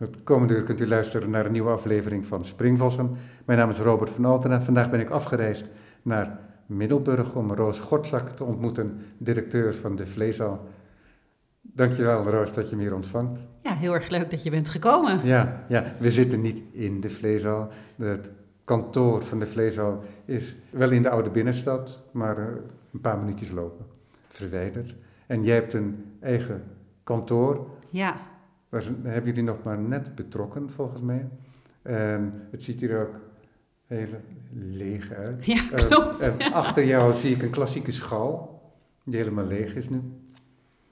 Het komende uur kunt u luisteren naar een nieuwe aflevering van Springvossen. Mijn naam is Robert van Altena. Vandaag ben ik afgereisd naar Middelburg om Roos Gortzak te ontmoeten, directeur van de Vleesal. Dankjewel Roos dat je me hier ontvangt. Ja, heel erg leuk dat je bent gekomen. Ja, ja we zitten niet in de Vleesal. Het kantoor van de Vleesal is wel in de oude binnenstad, maar eh, een paar minuutjes lopen, verwijderd. En jij hebt een eigen kantoor. Ja. Daar hebben jullie nog maar net betrokken, volgens mij. En het ziet hier ook heel leeg uit. Ja, klopt. en achter jou zie ik een klassieke schal, die helemaal leeg is nu.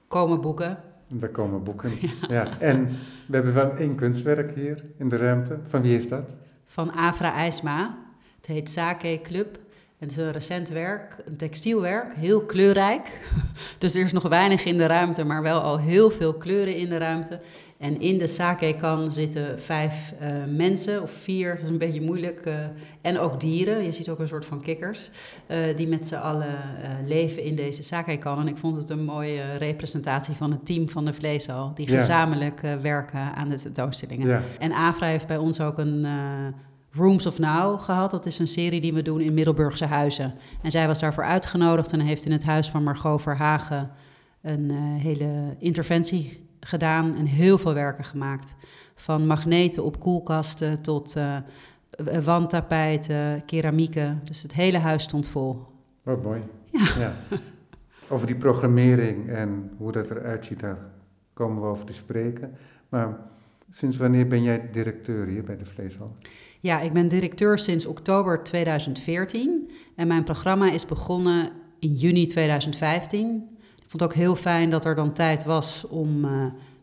Komen boeken. Daar komen boeken. Ja. En we hebben wel één kunstwerk hier in de ruimte. Van wie is dat? Van Afra IJsma. Het heet Sake Club. En het is een recent werk, een textielwerk, heel kleurrijk. Dus er is nog weinig in de ruimte, maar wel al heel veel kleuren in de ruimte. En in de sake-kan zitten vijf uh, mensen of vier, dat is een beetje moeilijk. Uh, en ook dieren, je ziet ook een soort van kikkers, uh, die met z'n allen leven in deze sake-kan. En ik vond het een mooie representatie van het team van de Vleeshal, die ja. gezamenlijk werken aan de tentoonstellingen. Ja. En Afra heeft bij ons ook een Rooms of Now gehad. Dat is een serie die we doen in Middelburgse huizen. En zij was daarvoor uitgenodigd en heeft in het huis van Margot Verhagen een hele interventie gedaan en heel veel werken gemaakt. Van magneten op koelkasten tot uh, wandtapijten, keramieken. Dus het hele huis stond vol. Wat mooi. Ja. ja. Over die programmering en hoe dat eruit ziet, daar komen we over te spreken. Maar sinds wanneer ben jij directeur hier bij de Vleeshal? Ja, ik ben directeur sinds oktober 2014. En mijn programma is begonnen in juni 2015 vond het ook heel fijn dat er dan tijd was om, uh,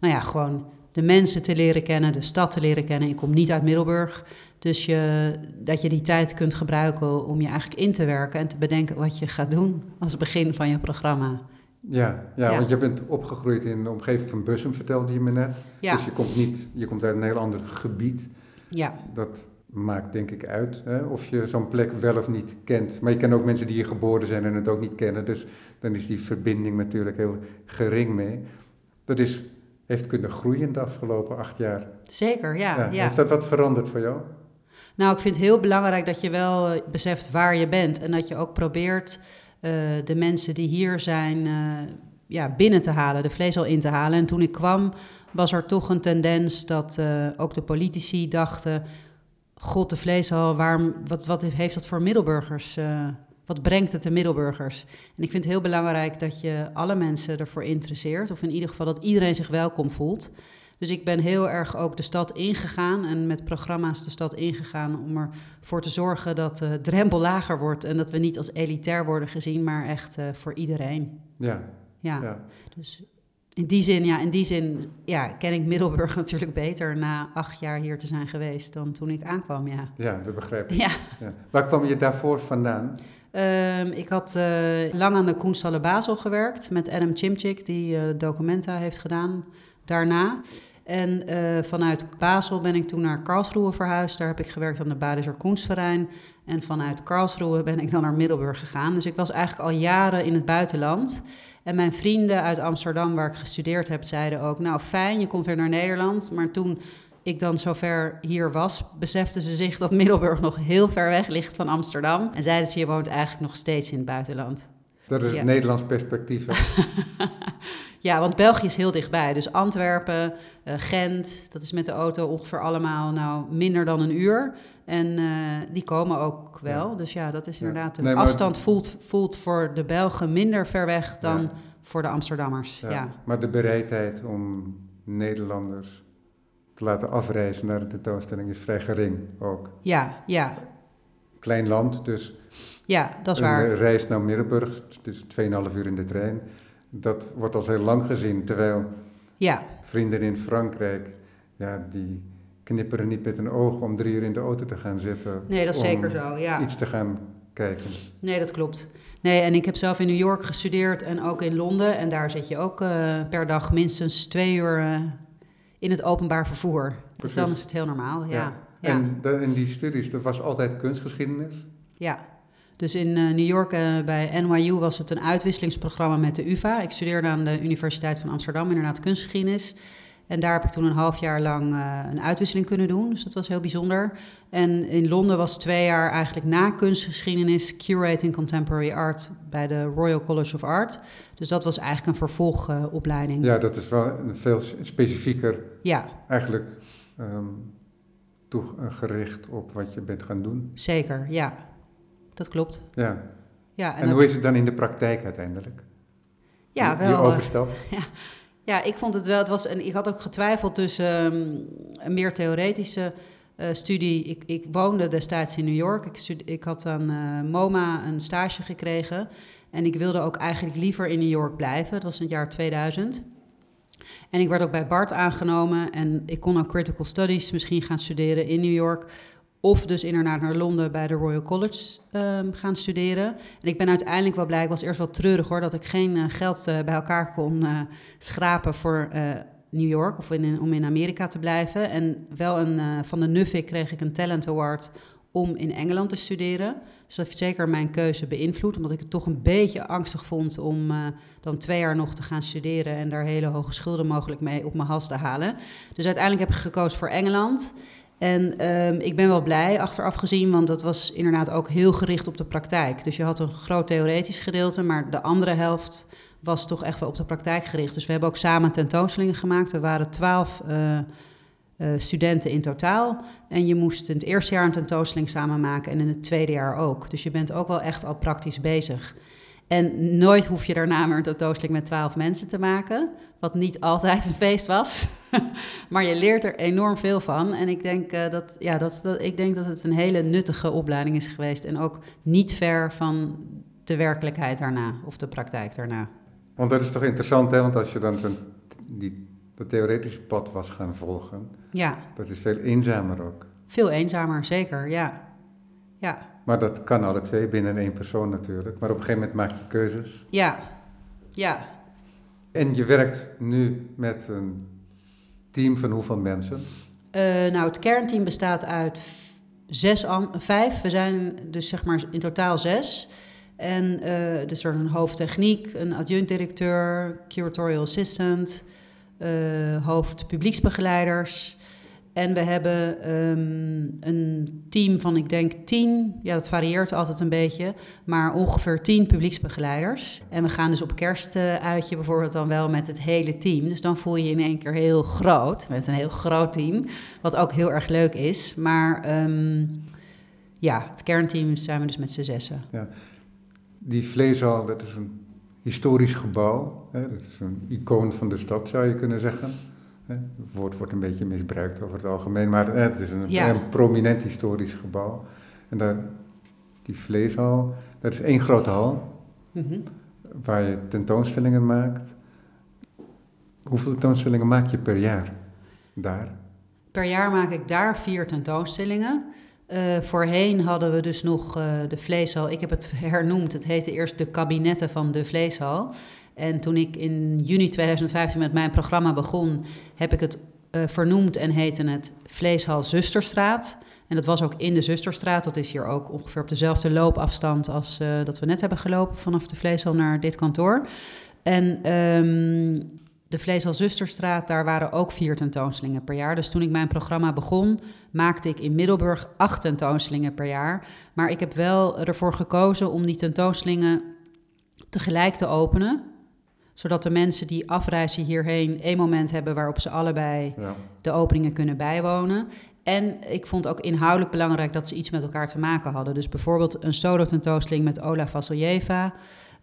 nou ja, gewoon de mensen te leren kennen, de stad te leren kennen. Ik kom niet uit Middelburg, dus je, dat je die tijd kunt gebruiken om je eigenlijk in te werken en te bedenken wat je gaat doen als begin van je programma. Ja, ja, want je bent opgegroeid in de omgeving van Bussum, vertelde je me net. Ja. Dus je komt, niet, je komt uit een heel ander gebied. Ja. Dat maakt denk ik uit hè, of je zo'n plek wel of niet kent. Maar je kent ook mensen die hier geboren zijn en het ook niet kennen. Dus dan is die verbinding natuurlijk heel gering mee. Dat is, heeft kunnen groeien de afgelopen acht jaar. Zeker, ja. ja. Heeft dat wat veranderd voor jou? Nou, ik vind het heel belangrijk dat je wel eh, beseft waar je bent. En dat je ook probeert uh, de mensen die hier zijn uh, ja, binnen te halen, de vlees al in te halen. En toen ik kwam, was er toch een tendens dat uh, ook de politici dachten God, de vleeshal, waarom, wat, wat heeft dat voor middelburgers? Uh, wat brengt het de middelburgers? En ik vind het heel belangrijk dat je alle mensen ervoor interesseert. Of in ieder geval dat iedereen zich welkom voelt. Dus ik ben heel erg ook de stad ingegaan en met programma's de stad ingegaan om ervoor te zorgen dat de drempel lager wordt en dat we niet als elitair worden gezien, maar echt uh, voor iedereen. Ja. ja. ja. Dus in die zin, ja, in die zin ja, ken ik Middelburg natuurlijk beter na acht jaar hier te zijn geweest dan toen ik aankwam, ja. Ja, dat begrijp ik. Ja. ja. Waar kwam je daarvoor vandaan? Um, ik had uh, lang aan de Koenstalle Basel gewerkt met Adam Chimchik, die uh, Documenta heeft gedaan daarna. En uh, vanuit Basel ben ik toen naar Karlsruhe verhuisd. Daar heb ik gewerkt aan de Badischer Kunstverein. En vanuit Karlsruhe ben ik dan naar Middelburg gegaan. Dus ik was eigenlijk al jaren in het buitenland. En mijn vrienden uit Amsterdam, waar ik gestudeerd heb, zeiden ook: Nou, fijn, je komt weer naar Nederland. Maar toen ik dan zover hier was, beseften ze zich dat Middelburg nog heel ver weg ligt van Amsterdam. En zeiden ze: Je woont eigenlijk nog steeds in het buitenland. Dat is het Nederlands perspectief. ja, want België is heel dichtbij. Dus Antwerpen, uh, Gent, dat is met de auto ongeveer allemaal nou, minder dan een uur. En uh, die komen ook wel. Ja. Dus ja, dat is inderdaad. De nee, afstand voelt, voelt voor de Belgen minder ver weg dan ja. voor de Amsterdammers. Ja. Maar de bereidheid om Nederlanders te laten afreizen naar de tentoonstelling is vrij gering ook. Ja, ja. Klein land, dus. Ja, dat is waar. Een reis naar Middelburg, dus 2,5 uur in de trein. Dat wordt als heel lang gezien. Terwijl ja. vrienden in Frankrijk, ja, die knipperen niet met een oog om drie uur in de auto te gaan zitten. Nee, dat is zeker zo, ja. Iets te gaan kijken. Nee, dat klopt. Nee, en ik heb zelf in New York gestudeerd en ook in Londen. En daar zit je ook uh, per dag minstens twee uur uh, in het openbaar vervoer. Dus dan is het heel normaal, ja. ja. ja. En de, in die studies, dat was altijd kunstgeschiedenis? Ja. Dus in uh, New York bij NYU was het een uitwisselingsprogramma met de UvA. Ik studeerde aan de Universiteit van Amsterdam, inderdaad kunstgeschiedenis. En daar heb ik toen een half jaar lang uh, een uitwisseling kunnen doen. Dus dat was heel bijzonder. En in Londen was twee jaar eigenlijk na kunstgeschiedenis curating contemporary art bij de Royal College of Art. Dus dat was eigenlijk een vervolgopleiding. ja, dat is wel een veel specifieker. Ja. Eigenlijk um, toegericht op wat je bent gaan doen. Zeker, ja. Dat klopt. Ja. ja en, en hoe is het dan in de praktijk uiteindelijk? Ja, die, wel. Die overstap? Ja. Ja, ik vond het wel. Het was een, ik had ook getwijfeld tussen um, een meer theoretische uh, studie. Ik, ik, woonde destijds in New York. Ik, ik had aan uh, MoMA een stage gekregen. En ik wilde ook eigenlijk liever in New York blijven. Dat was in het jaar 2000. En ik werd ook bij Bart aangenomen. En ik kon ook critical studies misschien gaan studeren in New York. Of dus inderdaad naar Londen bij de Royal College um, gaan studeren. En ik ben uiteindelijk wel blij, ik was eerst wel treurig hoor, dat ik geen uh, geld uh, bij elkaar kon uh, schrapen voor New York of in, om in Amerika te blijven. En wel een, van de Nuffic kreeg ik een Talent Award om in Engeland te studeren. Dus dat heeft zeker mijn keuze beïnvloed, omdat ik het toch een beetje angstig vond om dan twee jaar nog te gaan studeren en daar hele hoge schulden mogelijk mee op mijn hals te halen. Dus uiteindelijk heb ik gekozen voor Engeland. En um, ik ben wel blij achteraf gezien, want dat was inderdaad ook heel gericht op de praktijk. Dus je had een groot theoretisch gedeelte, maar de andere helft was toch echt wel op de praktijk gericht. Dus we hebben ook samen tentoonstellingen gemaakt. Er waren twaalf uh, uh, studenten in totaal. En je moest in het eerste jaar een tentoonstelling samen maken en in het tweede jaar ook. Dus je bent ook wel echt al praktisch bezig. En nooit hoef je daarna meer een tentoonstelling met twaalf mensen te maken. Wat niet altijd een feest was. maar je leert er enorm veel van. En ik denk, uh, dat, ja, dat, dat, ik denk dat het een hele nuttige opleiding is geweest. En ook niet ver van de werkelijkheid daarna. Of de praktijk daarna. Want dat is toch interessant, hè? Want als je dan ten, die, dat theoretische pad was gaan volgen. Ja. Dat is veel eenzamer ook. Veel eenzamer, zeker, ja. Ja. Maar dat kan alle twee binnen één persoon natuurlijk. Maar op een gegeven moment maak je keuzes. Ja, ja. En je werkt nu met een team van hoeveel mensen? Uh, nou, het kernteam bestaat uit zes, vijf. We zijn dus zeg maar in totaal zes. En uh, dus er een hoofdtechniek, een adjunct-directeur, curatorial assistant, uh, hoofd publieksbegeleiders. En we hebben um, een team van, ik denk, tien, ja, dat varieert altijd een beetje, maar ongeveer tien publieksbegeleiders. En we gaan dus op kerstuitje bijvoorbeeld dan wel met het hele team. Dus dan voel je je in één keer heel groot, met een heel groot team, wat ook heel erg leuk is. Maar um, ja, het kernteam zijn we dus met z'n zessen. Ja. Die vleeshal, dat is een historisch gebouw. Hè? Dat is een icoon van de stad, zou je kunnen zeggen. Het woord wordt een beetje misbruikt over het algemeen, maar het is een, Ja. een prominent historisch gebouw. En daar, die vleeshal, dat is één grote hal Mhm. waar je tentoonstellingen maakt. Hoeveel tentoonstellingen maak je per jaar daar? Per jaar maak ik daar vier tentoonstellingen. Eh, voorheen hadden we dus nog eh, de vleeshal. Ik heb het hernoemd. Het heette eerst de kabinetten van de vleeshal. En toen ik in juni 2015 met mijn programma begon, heb ik het eh, vernoemd en heette het Vleeshal Zusterstraat. En dat was ook in de Zusterstraat. Dat is hier ook ongeveer op dezelfde loopafstand als eh, dat we net hebben gelopen vanaf de Vleeshal naar dit kantoor. En ehm, de Vleeshal Zusterstraat, daar waren ook vier tentoonstellingen per jaar. Dus toen ik mijn programma begon, maakte ik in Middelburg acht tentoonstellingen per jaar. Maar ik heb wel ervoor gekozen om die tentoonstellingen tegelijk te openen. Zodat de mensen die afreizen hierheen één moment hebben waarop ze allebei Ja. de openingen kunnen bijwonen. En ik vond ook inhoudelijk belangrijk dat ze iets met elkaar te maken hadden. Dus bijvoorbeeld een solo-tentoonstelling met Ola Vasiljeva.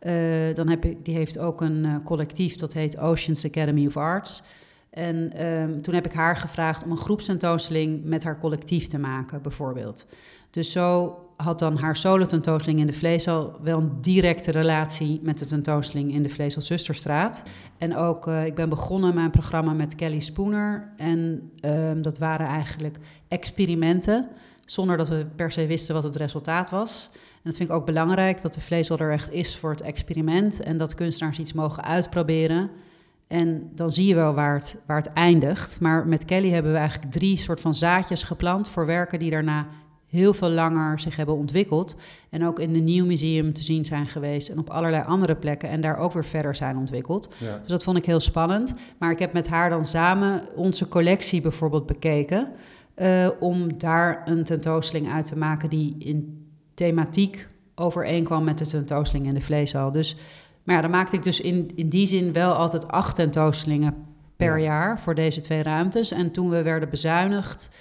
Uh, dan heb ik, die heeft ook een uh, collectief dat heet Oceans Academy of Arts. En um, toen heb ik haar gevraagd om een groepstentoonstelling met haar collectief te maken, bijvoorbeeld. Dus zo had dan haar solo-tentoonstelling in de Vleeshal wel een directe relatie met de tentoonstelling in de Vleeshal Zusterstraat. En ook, uh, ik ben begonnen mijn programma met Kelly Spooner. En um, dat waren eigenlijk experimenten, zonder dat we per se wisten wat het resultaat was. En dat vind ik ook belangrijk, dat de vleesel er echt is voor het experiment en dat kunstenaars iets mogen uitproberen. En dan zie je wel waar het, waar het eindigt. Maar met Kelly hebben we eigenlijk drie soort van zaadjes geplant voor werken die daarna heel veel langer zich hebben ontwikkeld. En ook in de Nieuw Museum te zien zijn geweest en op allerlei andere plekken. En daar ook weer verder zijn ontwikkeld. Ja. Dus dat vond ik heel spannend. Maar ik heb met haar dan samen onze collectie bijvoorbeeld bekeken. eh, om daar een tentoonstelling uit te maken die in thematiek overeenkwam met de tentoonstelling in de vleeshal. Dus, maar ja, dan maakte ik dus in, in die zin wel altijd acht tentoonstellingen per Ja. jaar voor deze twee ruimtes. En toen we werden bezuinigd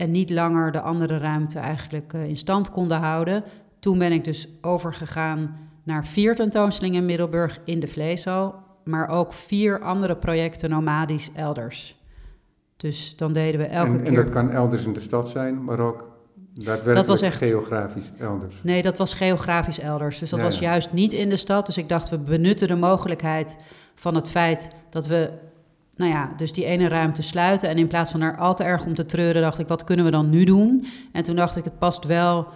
en niet langer de andere ruimte eigenlijk eh, in stand konden houden, toen ben ik dus overgegaan naar vier tentoonstellingen in Middelburg in de vleeshal, maar ook vier andere projecten nomadisch elders. Dus dan deden we elke en, en keer. dat kan elders in de stad zijn, maar ook daadwerkelijk Dat was echt- geografisch elders. Nee, dat was geografisch elders. Dus dat Ja, was ja. juist niet in de stad. Dus ik dacht, we benutten de mogelijkheid van het feit dat we, nou ja, dus die ene ruimte sluiten. En in plaats van er al te erg om te treuren, dacht ik, wat kunnen we dan nu doen? En toen dacht ik, het past wel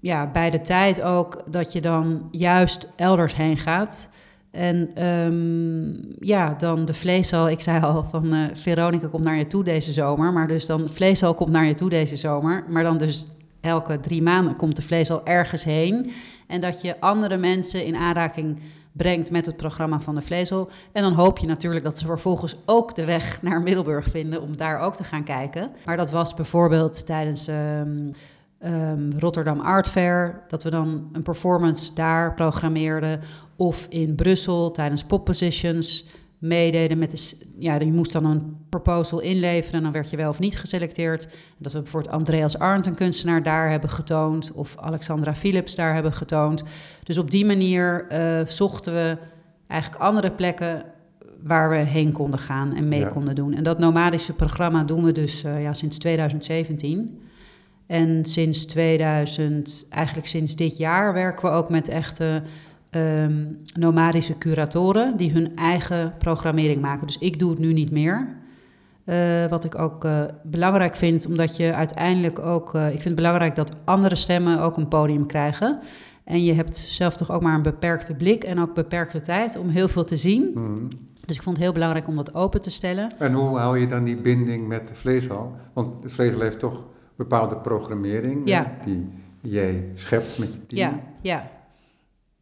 ja, bij de tijd ook dat je dan juist elders heen gaat. En ehm, ja, dan de vleeshal. Ik zei al van eh, Veronica komt naar je toe deze zomer. Maar dus dan vleeshal komt naar je toe deze zomer. Maar dan dus elke drie maanden komt de vleeshal ergens heen. En dat je andere mensen in aanraking brengt met het programma van de vleesel. En dan hoop je natuurlijk dat ze vervolgens ook de weg naar Middelburg vinden om daar ook te gaan kijken. Maar dat was bijvoorbeeld tijdens ehm, ehm, Rotterdam Art Fair, dat we dan een performance daar programmeerden. Of in Brussel tijdens Pop Positions meededen met de... Ja, je moest dan een proposal inleveren en dan werd je wel of niet geselecteerd. Dat we bijvoorbeeld Andreas Arndt, een kunstenaar, daar hebben getoond. Of Alexandra Philips daar hebben getoond. Dus op die manier eh, zochten we eigenlijk andere plekken waar we heen konden gaan en mee Ja. konden doen. En dat nomadische programma doen we dus eh, ja, sinds 2017. En sinds 2000, eigenlijk sinds dit jaar, werken we ook met echte ehm, nomadische curatoren die hun eigen programmering maken. Dus ik doe het nu niet meer. Eh, wat ik ook eh, belangrijk vind, omdat je uiteindelijk ook. eh, ik vind het belangrijk dat andere stemmen ook een podium krijgen. En je hebt zelf toch ook maar een beperkte blik en ook beperkte tijd om heel veel te zien. Mhm. Dus ik vond het heel belangrijk om dat open te stellen. En hoe hou je dan die binding met de vleeshal? Want de vleeshal heeft toch bepaalde programmering Ja. die jij schept met je team. Ja, ja,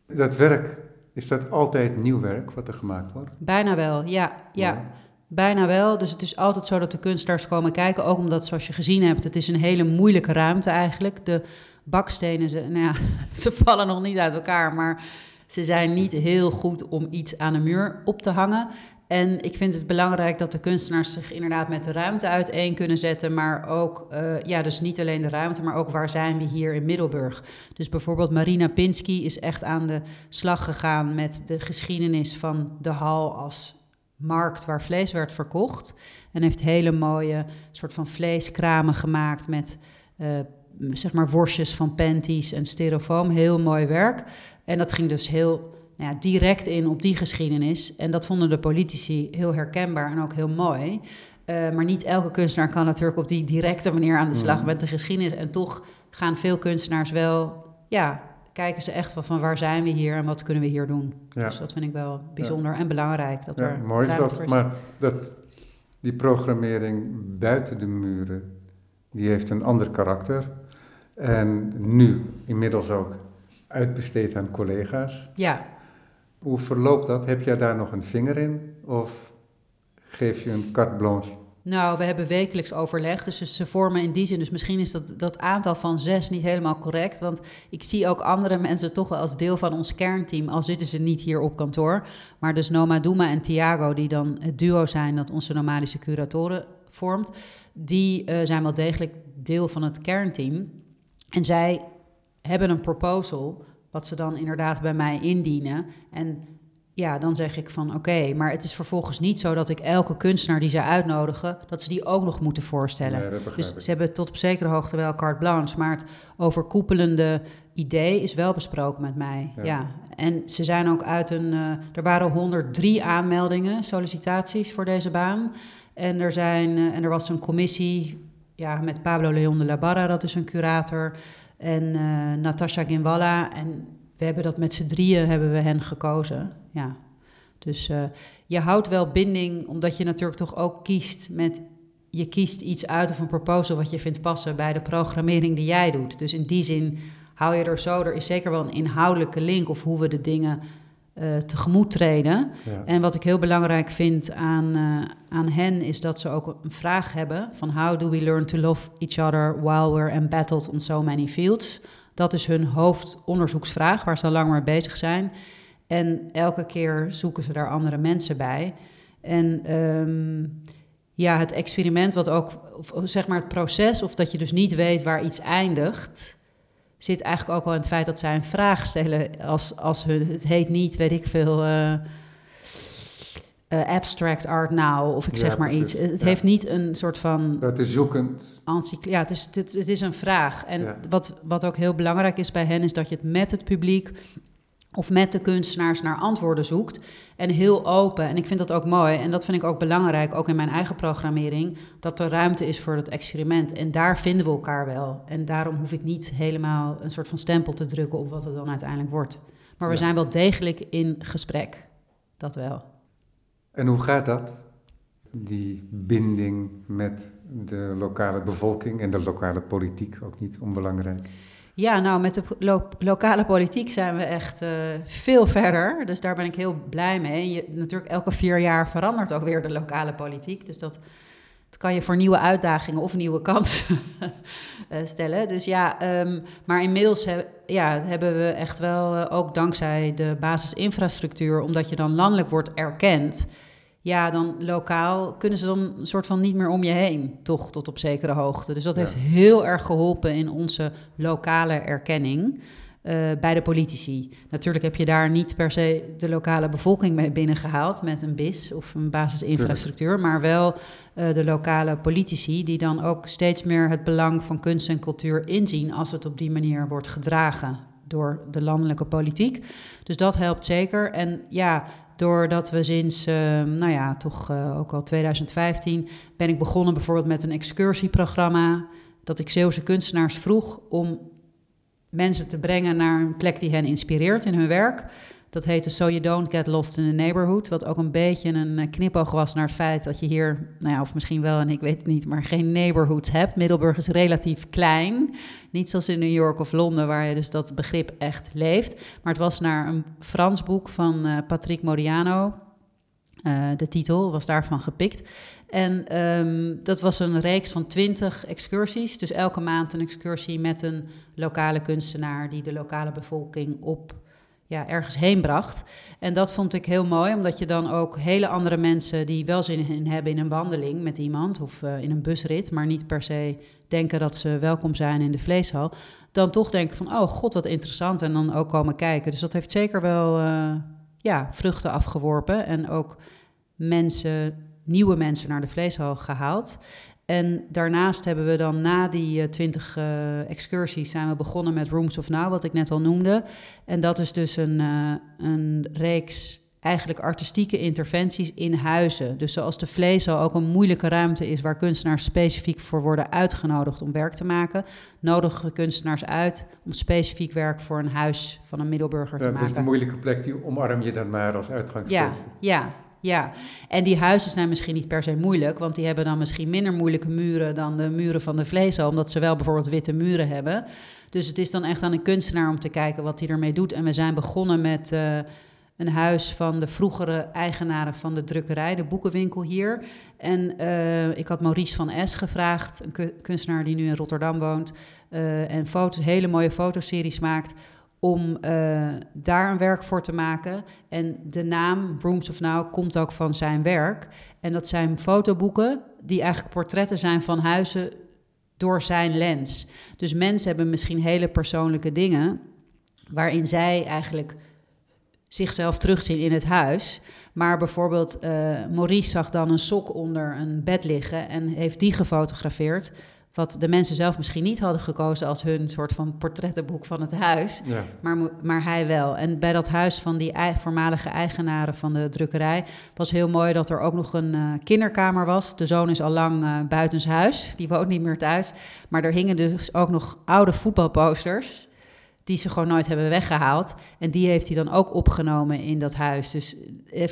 Dat werk, is dat altijd nieuw werk wat er gemaakt wordt? bijna wel. Ja, ja. Bijna wel. Dus het is altijd zo dat de kunstenaars komen kijken. Ook omdat, zoals je gezien hebt, het is een hele moeilijke ruimte eigenlijk. De bakstenen, ze, nou ja, ze vallen nog niet uit elkaar, maar ze zijn niet heel goed om iets aan de muur op te hangen. En ik vind het belangrijk dat de kunstenaars zich inderdaad met de ruimte uiteen kunnen zetten. Maar ook, eh, ja, dus niet alleen de ruimte, maar ook waar zijn we hier in Middelburg. Dus bijvoorbeeld Marina Pinsky is echt aan de slag gegaan met de geschiedenis van de hal als markt waar vlees werd verkocht. En heeft hele mooie soort van vleeskramen gemaakt met eh, zeg maar worstjes van panties en styrofoam. Heel mooi werk. En dat ging dus heel nou ja, direct in op die geschiedenis. En dat vonden de politici heel herkenbaar en ook heel mooi. Eh, maar niet elke kunstenaar kan natuurlijk op die directe manier aan de slag Mhm. met de geschiedenis. En toch gaan veel kunstenaars wel, ja, kijken ze echt wel van waar zijn we hier en wat kunnen we hier doen. Ja. Dus dat vind ik wel bijzonder en belangrijk. Dat Ja, er mooi is dat. Maar dat, die programmering buiten de muren, die heeft een ander karakter. En nu inmiddels ook uitbesteed aan collega's. Ja, Hoe verloopt dat? Heb jij daar nog een vinger in? Of geef je een carte blanche? nou, we hebben wekelijks overleg, dus ze vormen in die zin, dus misschien is dat, dat aantal van zes niet helemaal correct, want ik zie ook andere mensen toch wel als deel van ons kernteam, al zitten ze niet hier op kantoor, maar dus Noma Duma en Thiago, die dan het duo zijn dat onze nomadische curatoren vormt, die eh, zijn wel degelijk deel van het kernteam. En zij hebben een proposal, wat ze dan inderdaad bij mij indienen. En ja, dan zeg ik van oké, maar het is vervolgens niet zo dat ik elke kunstenaar die ze uitnodigen, dat ze die ook nog moeten voorstellen. Nee, Dus ze hebben tot op zekere hoogte wel carte blanche, maar het overkoepelende idee is wel besproken met mij. Ja. Ja. En ze zijn ook uit een. eh, er waren 103 aanmeldingen, sollicitaties voor deze baan. En er, zijn, eh, en er was een commissie ja, met Pablo Leon de la Barra, dat is een curator, en eh Natasha Ginwalla. En we hebben dat met z'n drieën hebben we hen gekozen. Ja. Dus eh, je houdt wel binding, omdat je natuurlijk toch ook kiest met je kiest iets uit of een proposal wat je vindt passen bij de programmering die jij doet. Dus in die zin hou je er zo, er is zeker wel een inhoudelijke link of hoe we de dingen uh, tegemoet treden. Ja. En wat ik heel belangrijk vind aan, uh, aan hen is dat ze ook een vraag hebben van how do we learn to love each other while we're embattled on so many fields. Dat is hun hoofdonderzoeksvraag waar ze al lang mee bezig zijn. En elke keer zoeken ze daar andere mensen bij. En um, ja, het experiment wat ook, of zeg maar het proces, of dat je dus niet weet waar iets eindigt, zit eigenlijk ook wel in het feit dat zij een vraag stellen als, als hun, het heet niet, weet ik veel, uh, uh, abstract art now, of ik zeg maar iets. Het, heeft niet een soort van... Het is zoekend. Ja, het is, het, het is een vraag. En wat, wat ook heel belangrijk is bij hen, is dat je het met het publiek of met de kunstenaars naar antwoorden zoekt. En heel open. En ik vind dat ook mooi. En dat vind ik ook belangrijk, ook in mijn eigen programmering, dat er ruimte is voor het experiment. En daar vinden we elkaar wel. En daarom hoef ik niet helemaal een soort van stempel te drukken op wat het dan uiteindelijk wordt. Maar we zijn wel degelijk in gesprek. Dat wel. En hoe gaat dat? Die binding met de lokale bevolking en de lokale politiek, ook niet onbelangrijk. Ja, nou, met de lokale politiek zijn we echt uh, veel verder. Dus daar ben ik heel blij mee. Je, natuurlijk, elke vier jaar verandert ook weer de lokale politiek. Dus dat, dat kan je voor nieuwe uitdagingen of nieuwe kansen uh, stellen. Dus ja, um, maar inmiddels ja, hebben we echt wel, uh, ook dankzij de basisinfrastructuur, omdat je dan landelijk wordt erkend ja, dan lokaal kunnen ze dan een soort van niet meer om je heen, toch tot op zekere hoogte. Dus dat heeft heel erg geholpen in onze lokale erkenning uh, bij de politici. Natuurlijk heb je daar niet per se de lokale bevolking mee binnengehaald met een BIS of een basisinfrastructuur, maar wel uh, de lokale politici die dan ook steeds meer het belang van kunst en cultuur inzien als het op die manier wordt gedragen door de landelijke politiek. Dus dat helpt zeker. En ja, Doordat we sinds, uh, nou ja, toch uh, ook al 2015 ben ik begonnen bijvoorbeeld met een excursieprogramma. Dat ik Zeeuwse kunstenaars vroeg om mensen te brengen naar een plek die hen inspireert in hun werk. Dat heette So You Don't Get Lost in the Neighborhood. Wat ook een beetje een eh, knipoog was naar het feit dat je hier, nou ja, of misschien wel en ik weet het niet, maar geen neighborhoods hebt. Middelburg is relatief klein. Niet zoals in New York of Londen, waar je dus dat begrip echt leeft. Maar het was naar een Frans boek van uh, Patrick Modiano. Uh, de titel was daarvan gepikt. En um, dat was een reeks van twintig excursies. Dus elke maand een excursie met een lokale kunstenaar die de lokale bevolking op ja, ergens heen bracht. En dat vond ik heel mooi, omdat je dan ook hele andere mensen die wel zin in hebben in een wandeling met iemand of uh, in een busrit, maar niet per se denken dat ze welkom zijn in de vleeshal, dan toch denken van, oh god, wat interessant, en dan ook komen kijken. Dus dat heeft zeker wel uh, ja, vruchten afgeworpen en ook mensen, nieuwe mensen naar de vleeshal gehaald. En daarnaast hebben we dan na die twintig uh, excursies zijn we begonnen met Rooms of Now, wat ik net al noemde. En dat is dus een, uh, een reeks eigenlijk artistieke interventies in huizen. Dus zoals de Vleesal ook een moeilijke ruimte is waar kunstenaars specifiek voor worden uitgenodigd om werk te maken, nodigen kunstenaars uit om specifiek werk voor een huis van een middelburger te maken. Dat is een moeilijke plek, die omarm je dan maar als uitgangspunt. Ja, ja, ja, en die huizen zijn misschien niet per se moeilijk, want die hebben dan misschien minder moeilijke muren dan de muren van de vleesal, omdat ze wel bijvoorbeeld witte muren hebben. Dus het is dan echt aan een kunstenaar om te kijken wat hij ermee doet. En we zijn begonnen met uh, een huis van de vroegere eigenaren van de drukkerij, de boekenwinkel hier. En uh, ik had Maurice van S gevraagd, een kunstenaar die nu in Rotterdam woont, uh, en foto's, hele mooie fotoseries maakt om uh, daar een werk voor te maken. En de naam Rooms of Now komt ook van zijn werk. En dat zijn fotoboeken die eigenlijk portretten zijn van huizen door zijn lens. Dus mensen hebben misschien hele persoonlijke dingen waarin zij eigenlijk zichzelf terugzien in het huis. Maar bijvoorbeeld uh, Maurice zag dan een sok onder een bed liggen en heeft die gefotografeerd wat de mensen zelf misschien niet hadden gekozen als hun soort van portrettenboek van het huis. Ja. Maar, maar hij wel. En bij dat huis van die voormalige eigenaren van de drukkerij was heel mooi dat er ook nog een uh, kinderkamer was. De zoon is al lang uh, buitenshuis, die woont niet meer thuis. Maar er hingen dus ook nog oude voetbalposters die ze gewoon nooit hebben weggehaald. En die heeft hij dan ook opgenomen in dat huis. Dus eh,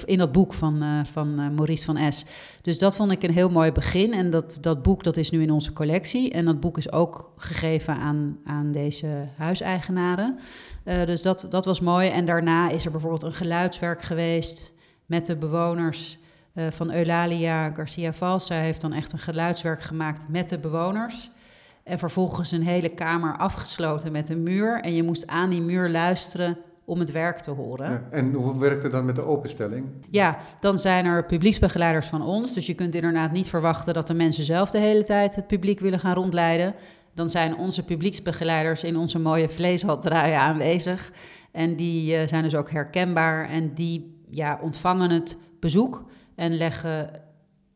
in dat boek van, uh, van uh, Maurice van S. Dus dat vond ik een heel mooi begin. En dat, dat boek dat is nu in onze collectie. En dat boek is ook gegeven aan, aan deze huiseigenaren. Dus dat, dat was mooi. En daarna is er bijvoorbeeld een geluidswerk geweest met de bewoners van Eulalia Garcia Vals. Zij heeft dan echt een geluidswerk gemaakt met de bewoners. En vervolgens een hele kamer afgesloten met een muur. En je moest aan die muur luisteren om het werk te horen. Ja, en hoe werkt het dan met de openstelling? Ja, dan zijn er publieksbegeleiders van ons. Dus je kunt inderdaad niet verwachten dat de mensen zelf de hele tijd het publiek willen gaan rondleiden. Dan zijn onze publieksbegeleiders in onze mooie vleeshaldruien aanwezig. En die uh, zijn dus ook herkenbaar en die ja, ontvangen het bezoek en leggen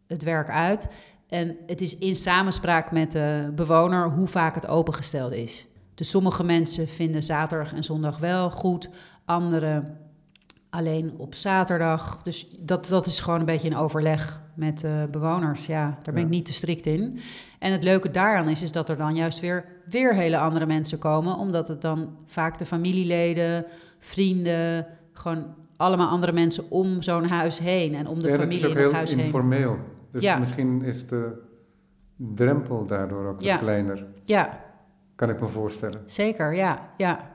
het werk uit. En het is in samenspraak met de bewoner hoe vaak het opengesteld is. Dus sommige mensen vinden zaterdag en zondag wel goed, anderen alleen op zaterdag. Dus dat, dat is gewoon een beetje in overleg met bewoners. Ja, daar ben ik niet te strikt in. En het leuke daaraan is, is dat er dan juist weer, weer hele andere mensen komen, omdat het dan vaak de familieleden, vrienden, gewoon allemaal andere mensen om zo'n huis heen en om de familie in het huis heen. informeel. Dus ja. misschien is de drempel daardoor ook wat kleiner. Ja. Kan ik me voorstellen. Zeker, ja. ja.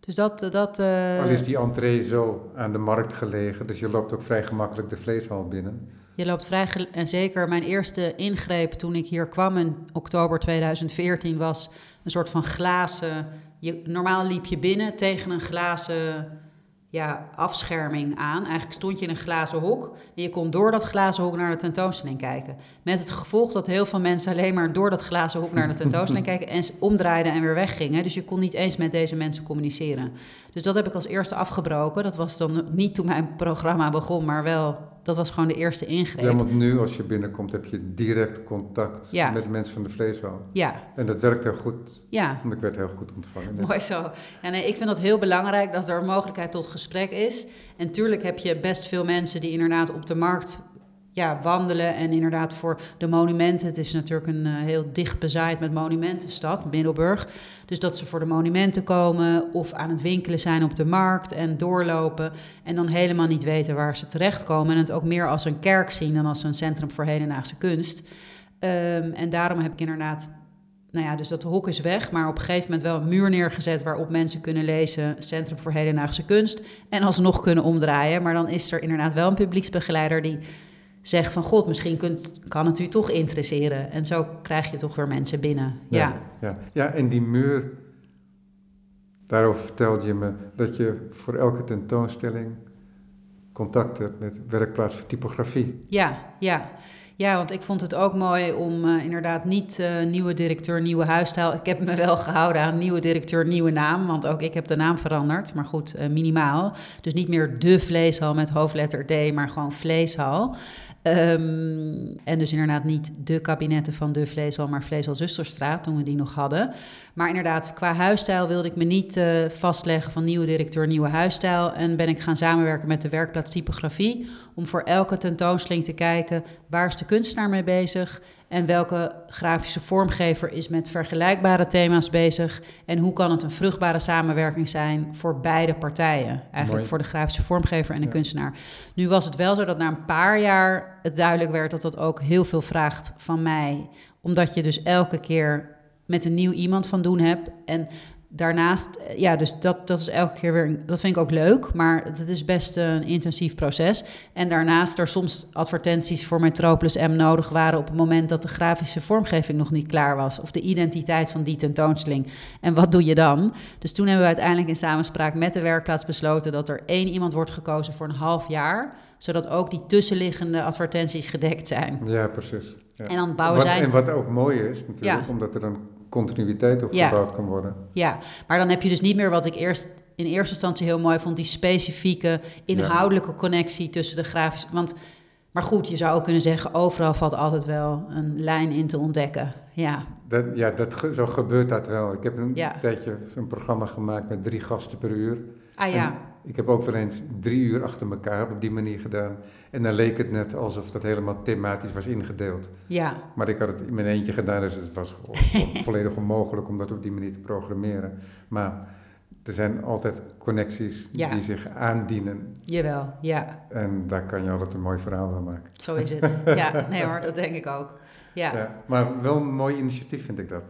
Dus dat... dat uh... Al is die entree zo aan de markt gelegen, dus je loopt ook vrij gemakkelijk de vleeshal binnen. Je loopt vrij... En zeker mijn eerste ingreep toen ik hier kwam in oktober 2014 was een soort van glazen... Je, normaal liep je binnen tegen een glazen ja, afscherming aan. Eigenlijk stond je in een glazen hok en je kon door dat glazen hok naar de tentoonstelling kijken. Met het gevolg dat heel veel mensen alleen maar door dat glazen hok naar de tentoonstelling kijken en omdraaiden en weer weggingen. Dus je kon niet eens met deze mensen communiceren. Dus dat heb ik als eerste afgebroken. Dat was dan niet toen mijn programma begon, maar wel dat was gewoon de eerste ingreep. Ja, want nu als je binnenkomt heb je direct contact met de mensen van de vleeshal. Ja. En dat werkt heel goed. Ja. Want ik werd heel goed ontvangen. Mooi zo. Ja, nee, ik vind dat heel belangrijk dat er een mogelijkheid tot gesprek is. En tuurlijk heb je best veel mensen die inderdaad op de markt ja, wandelen en inderdaad voor de monumenten. Het is natuurlijk een uh, heel dicht bezaaid met monumentenstad, Middelburg. Dus dat ze voor de monumenten komen of aan het winkelen zijn op de markt en doorlopen en dan helemaal niet weten waar ze terechtkomen. En het ook meer als een kerk zien dan als een centrum voor hedendaagse kunst. Um, en daarom heb ik inderdaad nou ja, dus dat hok is weg, maar op een gegeven moment wel een muur neergezet waarop mensen kunnen lezen Centrum voor Hedendaagse Kunst en alsnog kunnen omdraaien. Maar dan is er inderdaad wel een publieksbegeleider die zegt van god, misschien kunt, kan het u toch interesseren. En zo krijg je toch weer mensen binnen. Ja, ja. ja. en die muur, daarover vertelde je me dat je voor elke tentoonstelling contact hebt met werkplaats voor typografie. Ja, ja. Ja, want ik vond het ook mooi om uh, inderdaad niet uh, nieuwe directeur, nieuwe huisstijl. Ik heb me wel gehouden aan nieuwe directeur, nieuwe naam. Want ook ik heb de naam veranderd, maar goed, uh, minimaal. Dus niet meer de vleeshal met hoofdletter D, maar gewoon vleeshal. Um, en dus inderdaad niet de kabinetten van de Vleesal, maar Vleesal Zusterstraat, toen we die nog hadden. Maar inderdaad, qua huisstijl wilde ik me niet uh, vastleggen van nieuwe directeur, nieuwe huisstijl. En ben ik gaan samenwerken met de werkplaats typografie om voor elke tentoonstelling te kijken waar is de kunstenaar mee bezig en welke grafische vormgever is met vergelijkbare thema's bezig en hoe kan het een vruchtbare samenwerking zijn voor beide partijen, eigenlijk voor de grafische vormgever en de kunstenaar. Nu was het wel zo dat na een paar jaar het duidelijk werd dat dat ook heel veel vraagt van mij, omdat je dus elke keer met een nieuw iemand van doen hebt en daarnaast, eh, ja, dus dat, dat is elke keer weer, dat vind ik ook leuk, maar het is best een intensief proces. En daarnaast er soms advertenties voor Metropolis M nodig waren op het moment dat de grafische vormgeving nog niet klaar was, of de identiteit van die tentoonstelling. En wat doe je dan? Dus toen hebben we uiteindelijk in samenspraak met de werkplaats besloten dat er één iemand wordt gekozen voor een half jaar, zodat ook die tussenliggende advertenties gedekt zijn. Ja, precies. Ja. En dan bouwen wat, zij. En wat ook mooi is natuurlijk, omdat er dan continuïteit opgebouwd kan worden. Ja, maar dan heb je dus niet meer wat ik eerst in eerste instantie heel mooi vond, die specifieke inhoudelijke connectie tussen de grafische. Want, maar goed, je zou ook kunnen zeggen, overal valt altijd wel een lijn in te ontdekken. Ja, dat, ja dat, zo gebeurt dat wel. Ik heb een tijdje een programma gemaakt met drie gasten per uur. Ah ja. Ik heb ook wel eens drie uur achter elkaar op die manier gedaan. En dan leek het net alsof dat helemaal thematisch was ingedeeld. Ja. Maar ik had het in mijn eentje gedaan, dus het was volledig onmogelijk om dat op die manier te programmeren. Maar er zijn altijd connecties Ja. die zich aandienen. Jawel, ja, En daar kan je altijd een mooi verhaal van maken. zo is het. ja, nee hoor, dat denk ik ook. Ja, ja. Maar wel een mooi initiatief vind ik dat.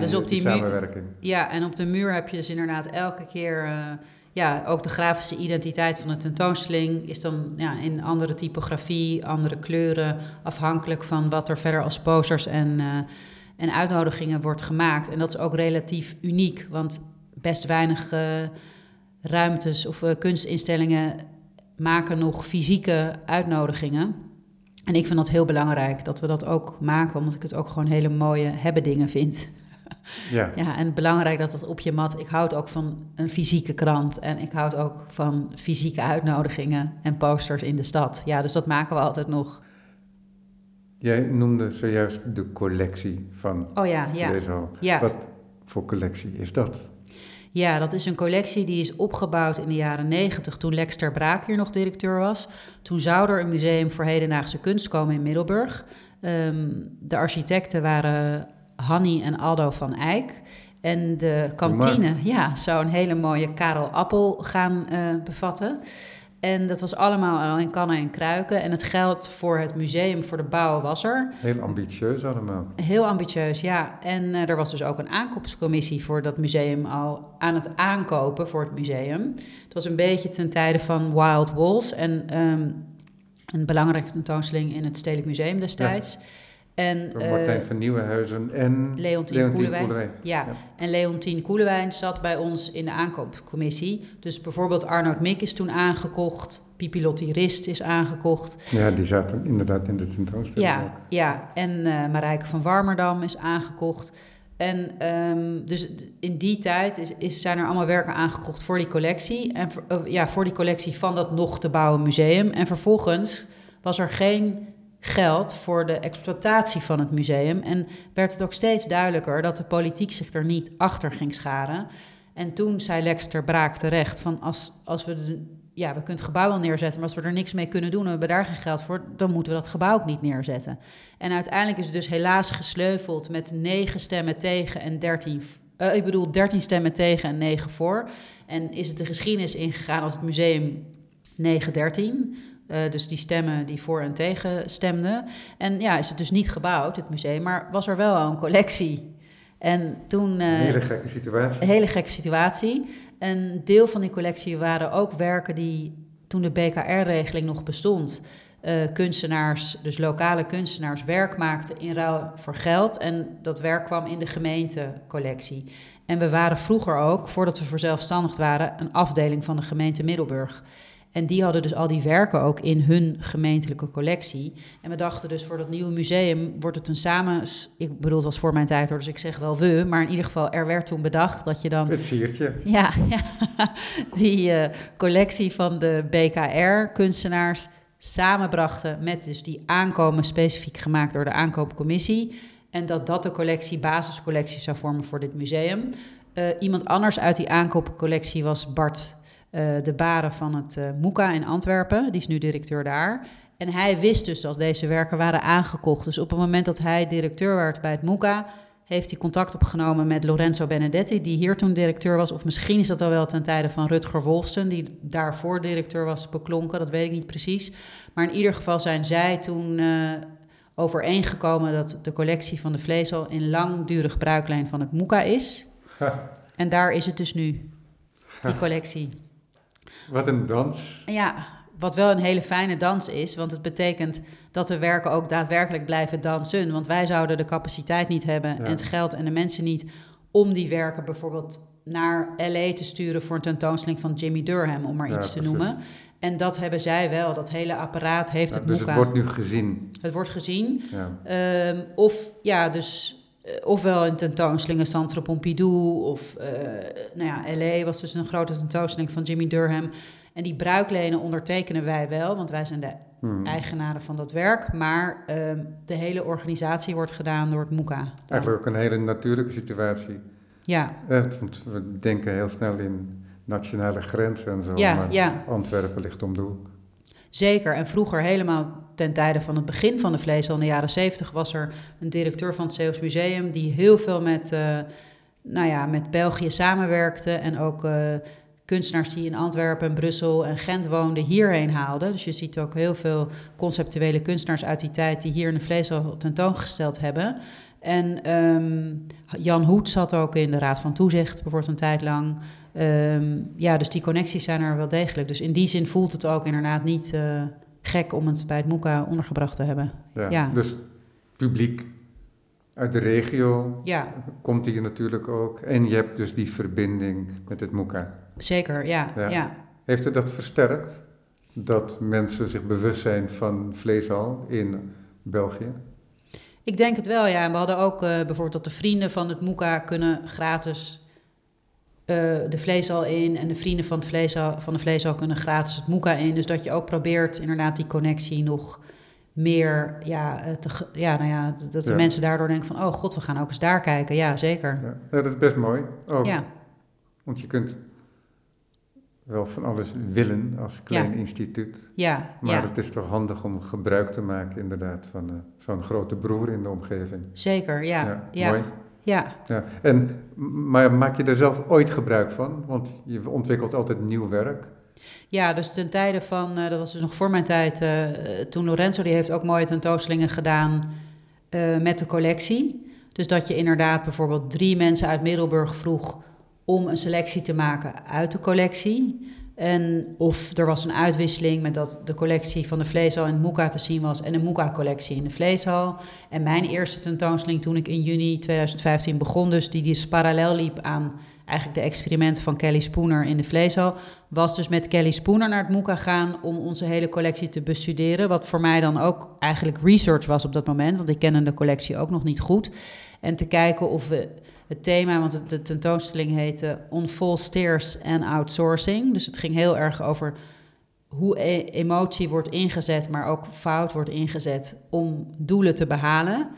dus op die muur. samenwerking. Ja, en op de muur heb je dus inderdaad elke keer. eh, ja, ook de grafische identiteit van de tentoonstelling is dan ja, in andere typografie, andere kleuren, afhankelijk van wat er verder als posters en, eh, en uitnodigingen wordt gemaakt. En dat is ook relatief uniek, want best weinig eh, ruimtes of eh, kunstinstellingen maken nog fysieke uitnodigingen. En ik vind dat heel belangrijk dat we dat ook maken, omdat ik het ook gewoon hele mooie hebben dingen vind. Ja. Ja, en belangrijk dat dat op je mat. Ik houd ook van een fysieke krant en ik houd ook van fysieke uitnodigingen en posters in de stad. Ja, dus dat maken we altijd nog. Jij noemde zojuist de collectie van Oh ja, ja. Ja. Wat voor collectie is dat? Ja, dat is een collectie die is opgebouwd in de jaren negentig toen Lex ter Braak hier nog directeur was. Toen zou er een museum voor hedendaagse kunst komen in Middelburg. Ehm, de architecten waren Hanny en Aldo van Eyck. En de kantine ja, zou een hele mooie Karel Appel gaan eh, bevatten. En dat was allemaal al in kannen en kruiken. En het geld voor het museum, voor de bouw, was er. Heel ambitieus allemaal. Heel ambitieus, ja. En eh, er was dus ook een aankoopscommissie voor dat museum al aan het aankopen voor het museum. Het was een beetje ten tijde van Wild Walls en ehm, een belangrijke tentoonstelling in het Stedelijk Museum destijds. En, Door eh, Martijn van Nieuwenhuizen en Leontien Koelewijn. Koelewijn. Ja, en Leontien Koelewijn zat bij ons in de aankoopcommissie. Dus bijvoorbeeld Arnoud Mik is toen aangekocht. Pipilotti Rist is aangekocht. Ja, die zaten inderdaad in de tentoonstelling ook. Ja, ja. en eh Marijke van Warmerdam is aangekocht. En ehm, dus in die tijd is, is, zijn er allemaal werken aangekocht voor die collectie. En voor, ja, voor die collectie van dat nog te bouwen museum. En vervolgens was er geen geld voor de exploitatie van het museum. En werd het ook steeds duidelijker dat de politiek zich er niet achter ging scharen. En toen zei Lex ter Braak terecht van als, als we de, ja, we kunnen het gebouw wel neerzetten, maar als we er niks mee kunnen doen en we hebben daar geen geld voor, dan moeten we dat gebouw ook niet neerzetten. En uiteindelijk is het dus helaas gesleuveld met negen stemmen tegen en dertien, eh, ik bedoel dertien stemmen tegen en negen voor. En is het de geschiedenis ingegaan als het museum 9-13. Eh, dus die stemmen die voor en tegen stemden. En ja, is het dus niet gebouwd, het museum, maar was er wel al een collectie. En toen... Een eh, hele gekke situatie. een hele gekke situatie. Een deel van die collectie waren ook werken die toen de BKR-regeling nog bestond, eh, kunstenaars, dus lokale kunstenaars, werk maakten in ruil voor geld. En dat werk kwam in de gemeentecollectie. En we waren vroeger ook, voordat we verzelfstandigd waren, een afdeling van de gemeente Middelburg. En die hadden dus al die werken ook in hun gemeentelijke collectie. En we dachten dus voor dat nieuwe museum wordt het een samen... Ik bedoel, het was voor mijn tijd hoor, dus ik zeg wel we. Maar in ieder geval, er werd toen bedacht dat je dan... Het siertje. Ja, ja die eh, collectie van de BKR-kunstenaars samenbrachten met dus die aankomen specifiek gemaakt door de aankoopcommissie. En dat dat de collectie, basiscollectie zou vormen voor dit museum. Eh, iemand anders uit die aankoopcollectie was Bart de Baren van het eh Moeka in Antwerpen. Die is nu directeur daar. En hij wist dus dat deze werken waren aangekocht. Dus op het moment dat hij directeur werd bij het Moeka, heeft hij contact opgenomen met Lorenzo Benedetti, die hier toen directeur was. Of misschien is dat al wel ten tijde van Rutger Wolfsen, die daarvoor directeur was beklonken. Dat weet ik niet precies. Maar in ieder geval zijn zij toen uh, overeengekomen dat de collectie van de vleesel in langdurig bruiklijn van het Moeka is. Ha. En daar is het dus nu, die collectie. Wat een dans. Ja, wat wel een hele fijne dans is, want het betekent dat de werken ook daadwerkelijk blijven dansen. Want wij zouden de capaciteit niet hebben ja. en het geld en de mensen niet om die werken bijvoorbeeld naar LA te sturen voor een tentoonstelling van Jimmy Durham, om maar ja, iets te precies. noemen. En dat hebben zij wel, dat hele apparaat heeft ja, het Dus het wordt nu gezien. Het wordt gezien. Um, of ja, dus ofwel in tentoonstellingen Centre Pompidou of uh, nou ja, LA was dus een grote tentoonstelling van Jimmy Durham. En die bruiklenen ondertekenen wij wel, want wij zijn de hmm. eigenaren van dat werk. Maar um, de hele organisatie wordt gedaan door het MOECA. Eigenlijk ook een hele natuurlijke situatie. Ja. Want we denken heel snel in nationale grenzen en zo. Ja, maar ja. Antwerpen ligt om de hoek. Zeker. En vroeger helemaal ten tijde van het begin van de vleesel in de jaren zeventig... was er een directeur van het Zeeuws Museum... die heel veel met... Uh, nou ja, met België samenwerkte en ook uh, kunstenaars die in Antwerpen, Brussel en Gent woonden hierheen haalden. Dus je ziet ook heel veel conceptuele kunstenaars uit die tijd die hier in de vleesal tentoongesteld hebben. En um, Jan Hoed zat ook in de Raad van Toezicht, bijvoorbeeld een tijd lang. Um, ja, dus die connecties zijn er wel degelijk. Dus in die zin voelt het ook inderdaad niet uh, gek om het bij het MOECA ondergebracht te hebben. Ja, ja. Dus publiek uit de regio ja. komt hier natuurlijk ook. En je hebt dus die verbinding met het MOECA. Zeker, ja. ja. Heeft het dat versterkt? Dat mensen zich bewust zijn van vleeshal in België? Ik denk het wel, ja. En we hadden ook uh, bijvoorbeeld dat de vrienden van het MOECA kunnen gratis de vleeshal in. En de vrienden van, het vleeshal, van de vleeshal kunnen gratis het MOECA in. Dus dat je ook probeert inderdaad die connectie nog meer, ja, eh, te, ja, nou ja, dat de mensen daardoor denken van, oh god, we gaan ook eens daar kijken. Ja, zeker. Ja, dat is best mooi. Oh, ja. Want je kunt wel van alles willen als klein instituut. Ja, maar het is toch handig om gebruik te maken inderdaad van uh, zo'n grote broer in de omgeving. Zeker, ja. ja, Mooi. Ja. ja. En, maar maak je er zelf ooit gebruik van? Want je ontwikkelt altijd nieuw werk. Ja, dus ten tijde van, uh, dat was dus nog voor mijn tijd, uh, toen Lorenzo, die heeft ook mooie tentoonstellingen gedaan met de collectie. Dus dat je inderdaad bijvoorbeeld drie mensen uit Middelburg vroeg om een selectie te maken uit de collectie. En of er was een uitwisseling met dat de collectie van de vleeshal in Moeka te zien was en de Moeka-collectie in de vleeshal. En mijn eerste tentoonstelling toen ik in juni 2015 begon, dus die dus parallel liep aan eigenlijk de experimenten van Kelly Spooner in de vleeshal, was dus met Kelly Spooner naar het Moeka gaan om onze hele collectie te bestuderen. Wat voor mij dan ook eigenlijk research was op dat moment, want ik kende de collectie ook nog niet goed. En te kijken of we het thema, want de tentoonstelling heette On Full Stairs and Outsourcing. Dus het ging heel erg over hoe e emotie wordt ingezet, maar ook fout wordt ingezet om doelen te behalen.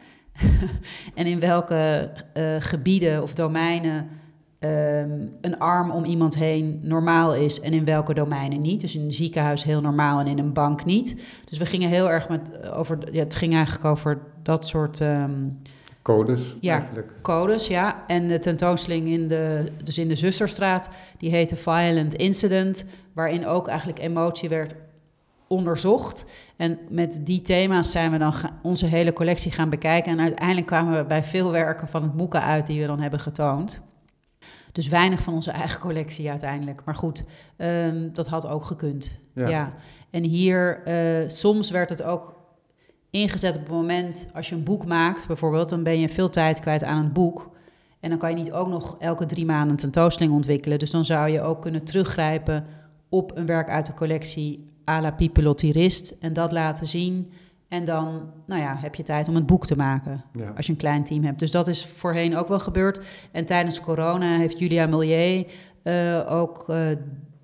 en in welke uh, gebieden of domeinen um, een arm om iemand heen normaal is en in welke domeinen niet. Dus in een ziekenhuis heel normaal en in een bank niet. Dus we gingen heel erg met over. Ja, het ging eigenlijk over dat soort. Um, Codes ja, eigenlijk. codes, ja. En de tentoonstelling in de, dus in de Zusterstraat, die heette Violent Incident, waarin ook eigenlijk emotie werd onderzocht. En met die thema's zijn we dan onze hele collectie gaan bekijken. En uiteindelijk kwamen we bij veel werken van het Moeka uit die we dan hebben getoond. Dus weinig van onze eigen collectie uiteindelijk. Maar goed, um, dat had ook gekund. Ja. ja. En hier, uh, soms werd het ook ingezet op het moment als je een boek maakt, bijvoorbeeld, dan ben je veel tijd kwijt aan een boek. En dan kan je niet ook nog elke drie maanden een tentoonstelling ontwikkelen. Dus dan zou je ook kunnen teruggrijpen op een werk uit de collectie à la Pipelotirist en dat laten zien. En dan nou ja, heb je tijd om een boek te maken als je een klein team hebt. Dus dat is voorheen ook wel gebeurd. En tijdens corona heeft Julia Millier uh, ook uh,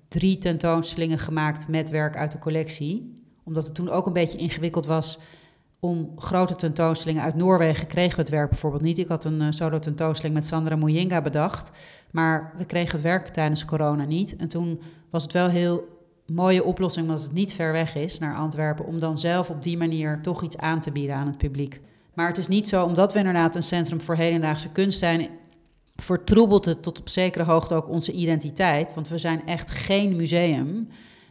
drie tentoonstellingen gemaakt met werk uit de collectie. Omdat het toen ook een beetje ingewikkeld was om grote tentoonstellingen uit Noorwegen kregen we het werk bijvoorbeeld niet. Ik had een uh, solo tentoonstelling met Sandra Mujinga bedacht, maar we kregen het werk tijdens corona niet. En toen was het wel heel mooie oplossing, omdat het niet ver weg is naar Antwerpen, om dan zelf op die manier toch iets aan te bieden aan het publiek. Maar het is niet zo, omdat we inderdaad een centrum voor hedendaagse kunst zijn, vertroebelt het tot op zekere hoogte ook onze identiteit. Want we zijn echt geen museum.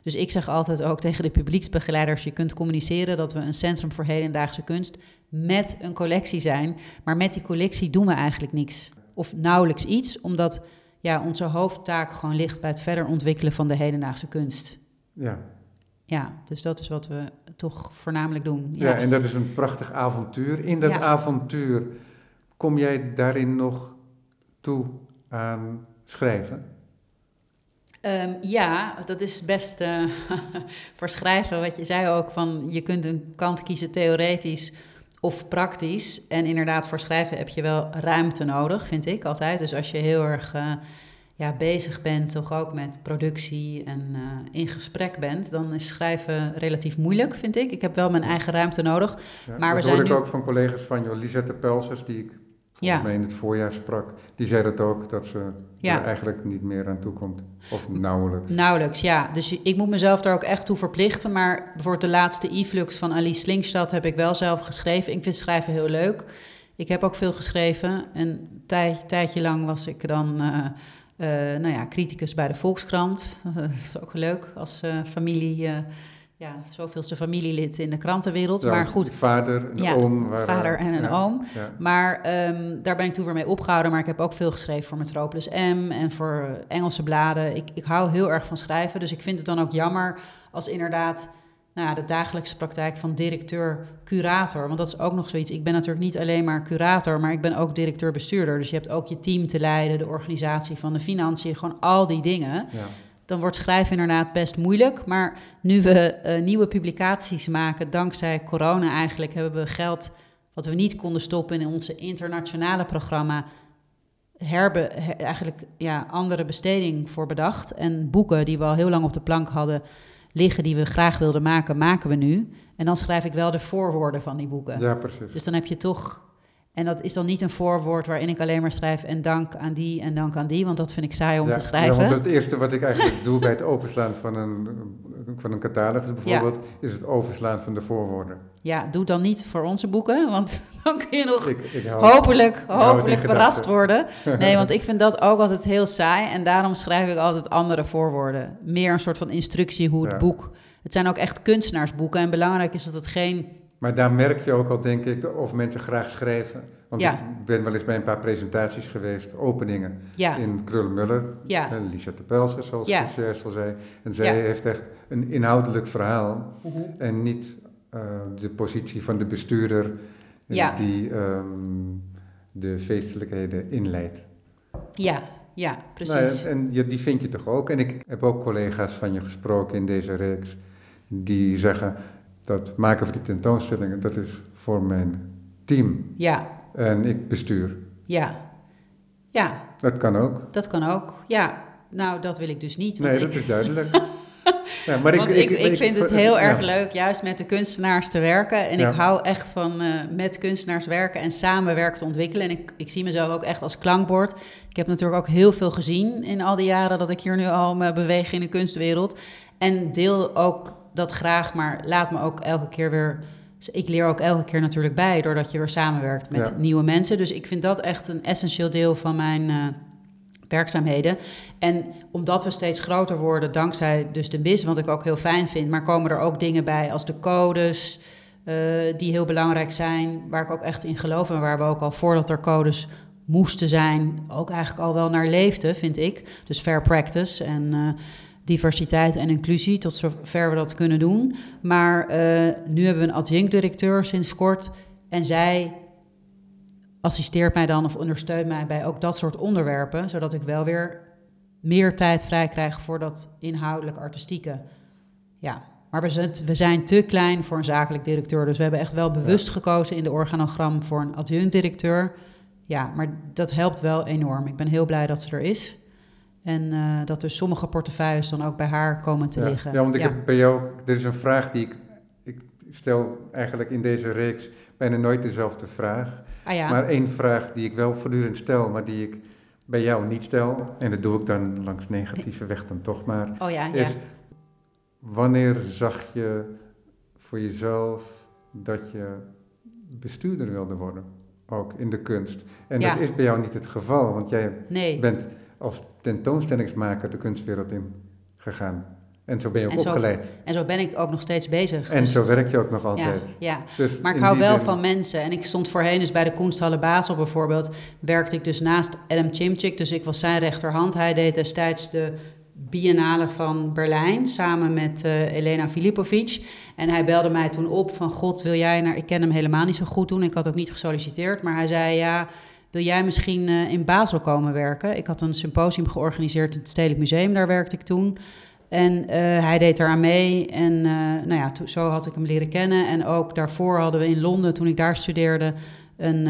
Dus ik zeg altijd ook tegen de publieksbegeleiders: je kunt communiceren dat we een centrum voor hedendaagse kunst met een collectie zijn. Maar met die collectie doen we eigenlijk niks. Of nauwelijks iets, omdat ja, onze hoofdtaak gewoon ligt bij het verder ontwikkelen van de hedendaagse kunst. Ja. Ja, dus dat is wat we toch voornamelijk doen. Ja, ja en dat is een prachtig avontuur. In dat avontuur kom jij daarin nog toe aan schrijven? Um, ja, dat is best uh, voor schrijven. Wat je zei ook, van je kunt een kant kiezen theoretisch of praktisch. En inderdaad, voor schrijven heb je wel ruimte nodig, vind ik altijd. Dus als je heel erg uh, ja, bezig bent, toch ook met productie en uh, in gesprek bent, dan is schrijven relatief moeilijk, vind ik. Ik heb wel mijn eigen ruimte nodig. Ja, maar dat we zijn ik nu... ook van collega's van jou, Lisette Pelsers, die ik volgens mij in het voorjaar sprak. Die zei dat ook, dat ze er eigenlijk niet meer aan toe komt. Of nauwelijks. Nauwelijks, ja. Dus ik moet mezelf daar ook echt toe verplichten. Maar bijvoorbeeld de laatste e-flux van Alice Slingstad heb ik wel zelf geschreven. Ik vind schrijven heel leuk. Ik heb ook veel geschreven. En een tijd, tijdje lang was ik dan uh, uh, nou ja, criticus bij de Volkskrant. dat is ook leuk als uh, familie ja, zoveelste familielid in de krantenwereld. maar goed. Vader, een oom. Waar, vader en een oom. Maar um, daar ben ik toen weer mee opgehouden. Maar ik heb ook veel geschreven voor Metropolis M en voor Engelse bladen. Ik, ik hou heel erg van schrijven. Dus ik vind het dan ook jammer als inderdaad nou ja, de dagelijkse praktijk van directeur-curator. Want dat is ook nog zoiets. Ik ben natuurlijk niet alleen maar curator, maar ik ben ook directeur-bestuurder. Dus je hebt ook je team te leiden, de organisatie van de financiën, gewoon al die dingen. Ja dan wordt schrijven inderdaad best moeilijk. Maar nu we uh, nieuwe publicaties maken, dankzij corona eigenlijk, hebben we geld wat we niet konden stoppen in onze internationale programma. Herbe, eigenlijk ja, andere besteding voor bedacht. En boeken die we al heel lang op de plank hadden liggen, die we graag wilden maken, maken we nu. En dan schrijf ik wel de voorwoorden van die boeken. Ja, precies. Dus dan heb je toch en dat is dan niet een voorwoord waarin ik alleen maar schrijf en dank aan die en dank aan die, want dat vind ik saai om te schrijven. Ja, want het eerste wat ik eigenlijk doe bij het openslaan van een, van een catalogus bijvoorbeeld, is het overslaan van de voorwoorden. Ja, doe dan niet voor onze boeken, want dan kun je nog ik, ik hou, hopelijk, hopelijk verrast worden. Nee, want ik vind dat ook altijd heel saai en daarom schrijf ik altijd andere voorwoorden. Meer een soort van instructie hoe het boek... Het zijn ook echt kunstenaarsboeken en belangrijk is dat het geen maar daar merk je ook al, denk ik, of mensen graag schrijven. Want ik ben wel eens bij een paar presentaties geweest, openingen in Krullenmuller. Ja. En Lisa Tepelsen, zoals ja. ik al zei. En zij heeft echt een inhoudelijk verhaal. Mhm. En niet uh, de positie van de bestuurder uh, die um, de feestelijkheden inleidt. Ja, ja, precies. Nou, en die vind je toch ook. En ik heb ook collega's van je gesproken in deze reeks die zeggen dat maken van die tentoonstellingen, dat is voor mijn team. Ja. En ik bestuur. Ja. Ja. Dat kan ook. Dat kan ook, ja. Nou, dat wil ik dus niet. nee, dat is duidelijk. ja, maar want ik, ik, ik, vind het heel erg leuk juist met de kunstenaars te werken. En ik hou echt van uh, met kunstenaars werken en samenwerken te ontwikkelen. En ik, ik zie mezelf ook echt als klankbord. Ik heb natuurlijk ook heel veel gezien in al die jaren dat ik hier nu al me beweeg in de kunstwereld. En deel ook dat graag, maar laat me ook elke keer weer. Ik leer ook elke keer natuurlijk bij, doordat je weer samenwerkt met nieuwe mensen. Dus ik vind dat echt een essentieel deel van mijn uh, werkzaamheden. En omdat we steeds groter worden, dankzij dus de BIS, wat ik ook heel fijn vind, maar komen er ook dingen bij als de codes, uh, die heel belangrijk zijn, waar ik ook echt in geloof en waar we ook al voordat er codes moesten zijn, ook eigenlijk al wel naar leefden, vind ik. Dus fair practice en uh, diversiteit en inclusie, tot zover we dat kunnen doen. Maar uh, nu hebben we een adjunct-directeur sinds kort en zij assisteert mij dan of ondersteunt mij bij ook dat soort onderwerpen, zodat ik wel weer meer tijd vrij krijg voor dat inhoudelijk artistieke. Ja, maar we zijn, we zijn te klein voor een zakelijk directeur, dus we hebben echt wel bewust gekozen in de organogram voor een adjunct-directeur. Ja, maar dat helpt wel enorm. Ik ben heel blij dat ze er is. En uh, dat dus sommige portefeuilles dan ook bij haar komen te liggen. Ja, want ik heb bij jou, er is een vraag die ik, ik stel eigenlijk in deze reeks bijna nooit dezelfde vraag. Ah, ja. Maar één vraag die ik wel voortdurend stel, maar die ik bij jou niet stel. En dat doe ik dan langs negatieve weg dan toch maar. Oh ja, is, ja. Wanneer zag je voor jezelf dat je bestuurder wilde worden? Ook in de kunst. En dat is bij jou niet het geval, want jij nee. bent als tentoonstellingsmaker de kunstwereld in gegaan. En zo ben je ook opgeleid. En zo ben ik ook nog steeds bezig. En dus- zo werk je ook nog altijd. Ja, ja. Dus maar ik hou wel van mensen. En ik stond voorheen dus bij de Kunsthalle Basel bijvoorbeeld... werkte ik dus naast Adam Chimchik. Dus ik was zijn rechterhand. Hij deed destijds de Biennale van Berlijn samen met uh, Elena Filipovic. En hij belde mij toen op van... God, wil jij naar... Ik ken hem helemaal niet zo goed toen. Ik had ook niet gesolliciteerd. Maar hij zei, ja wil jij misschien uh, in Basel komen werken? Ik had een symposium georganiseerd in het Stedelijk Museum, daar werkte ik toen. En uh, hij deed eraan mee en uh, nou ja, zo had ik hem leren kennen. En ook daarvoor hadden we in Londen, toen ik daar studeerde, een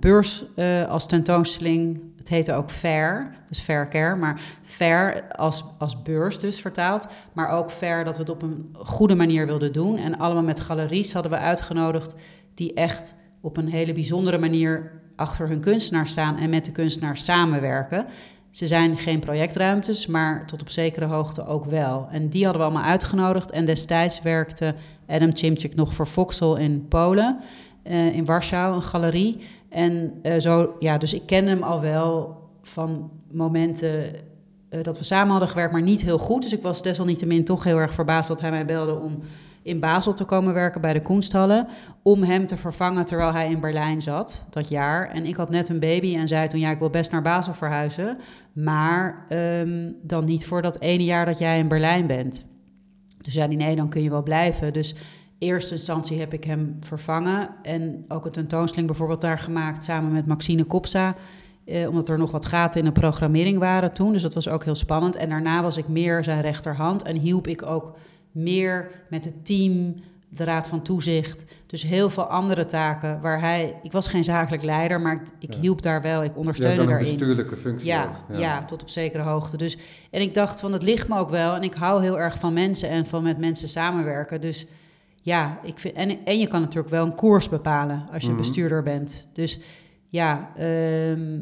beurs als tentoonstelling. Het heette ook Fair, dus Fair Care, maar Fair als, als beurs dus vertaald. Maar ook Fair dat we het op een goede manier wilden doen. En allemaal met galeries hadden we uitgenodigd die echt op een hele bijzondere manier achter hun kunstenaar staan en met de kunstenaar samenwerken. Ze zijn geen projectruimtes, maar tot op zekere hoogte ook wel. En die hadden we allemaal uitgenodigd. En destijds werkte Adam Chimchik nog voor Voxel in Polen. eh, in Warschau, een galerie. En eh, zo, ja, dus ik ken hem al wel van momenten eh, dat we samen hadden gewerkt, maar niet heel goed. Dus ik was desalniettemin toch heel erg verbaasd dat hij mij belde om in Basel te komen werken bij de Koenstallen. Om hem te vervangen terwijl hij in Berlijn zat dat jaar. En ik had net een baby en zei toen: Ja, ik wil best naar Basel verhuizen. Maar ehm, dan niet voor dat ene jaar dat jij in Berlijn bent. Dus zei hij: Nee, dan kun je wel blijven. Dus eerste instantie heb ik hem vervangen. En ook een tentoonstelling bijvoorbeeld daar gemaakt samen met Maxine Kopsa. Eh, omdat er nog wat gaten in de programmering waren toen. Dus dat was ook heel spannend. En daarna was ik meer zijn rechterhand en hielp ik ook meer met het team, de raad van toezicht. Dus heel veel andere taken waar hij... Ik was geen zakelijk leider, maar ik, ik Ja. hielp daar wel. Ik ondersteunde wel een daarin. bestuurlijke functie Ja, ook. ja. tot op zekere hoogte. Dus, en ik dacht van, het ligt me ook wel. En ik hou heel erg van mensen en van met mensen samenwerken. Dus ja, ik vind, en, en je kan natuurlijk wel een koers bepalen als je Mhm. bestuurder bent. Dus ja, ehm,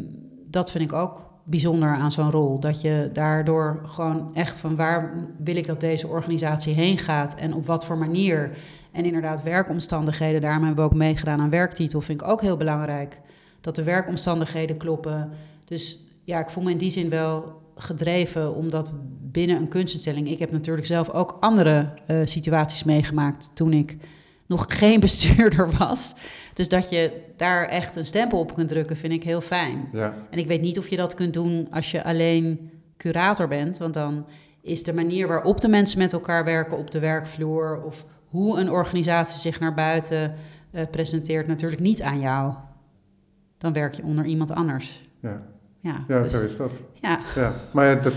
dat vind ik ook bijzonder aan zo'n rol. Dat je daardoor gewoon echt van waar wil ik dat deze organisatie heen gaat en op wat voor manier. En inderdaad, werkomstandigheden, daarom hebben we ook meegedaan aan werktitel, vind ik ook heel belangrijk. Dat de werkomstandigheden kloppen. Dus ja, ik voel me in die zin wel gedreven, omdat binnen een kunstinstelling... Ik heb natuurlijk zelf ook andere eh, situaties meegemaakt toen ik nog geen bestuurder was. Dus dat je daar echt een stempel op kunt drukken, vind ik heel fijn. Ja. En ik weet niet of je dat kunt doen als je alleen curator bent, want dan is de manier waarop de mensen met elkaar werken op de werkvloer of hoe een organisatie zich naar buiten eh, presenteert natuurlijk niet aan jou. Dan werk je onder iemand anders. Ja. Ja, ja, dus- zo is dat. ja. Ja. Maar dat,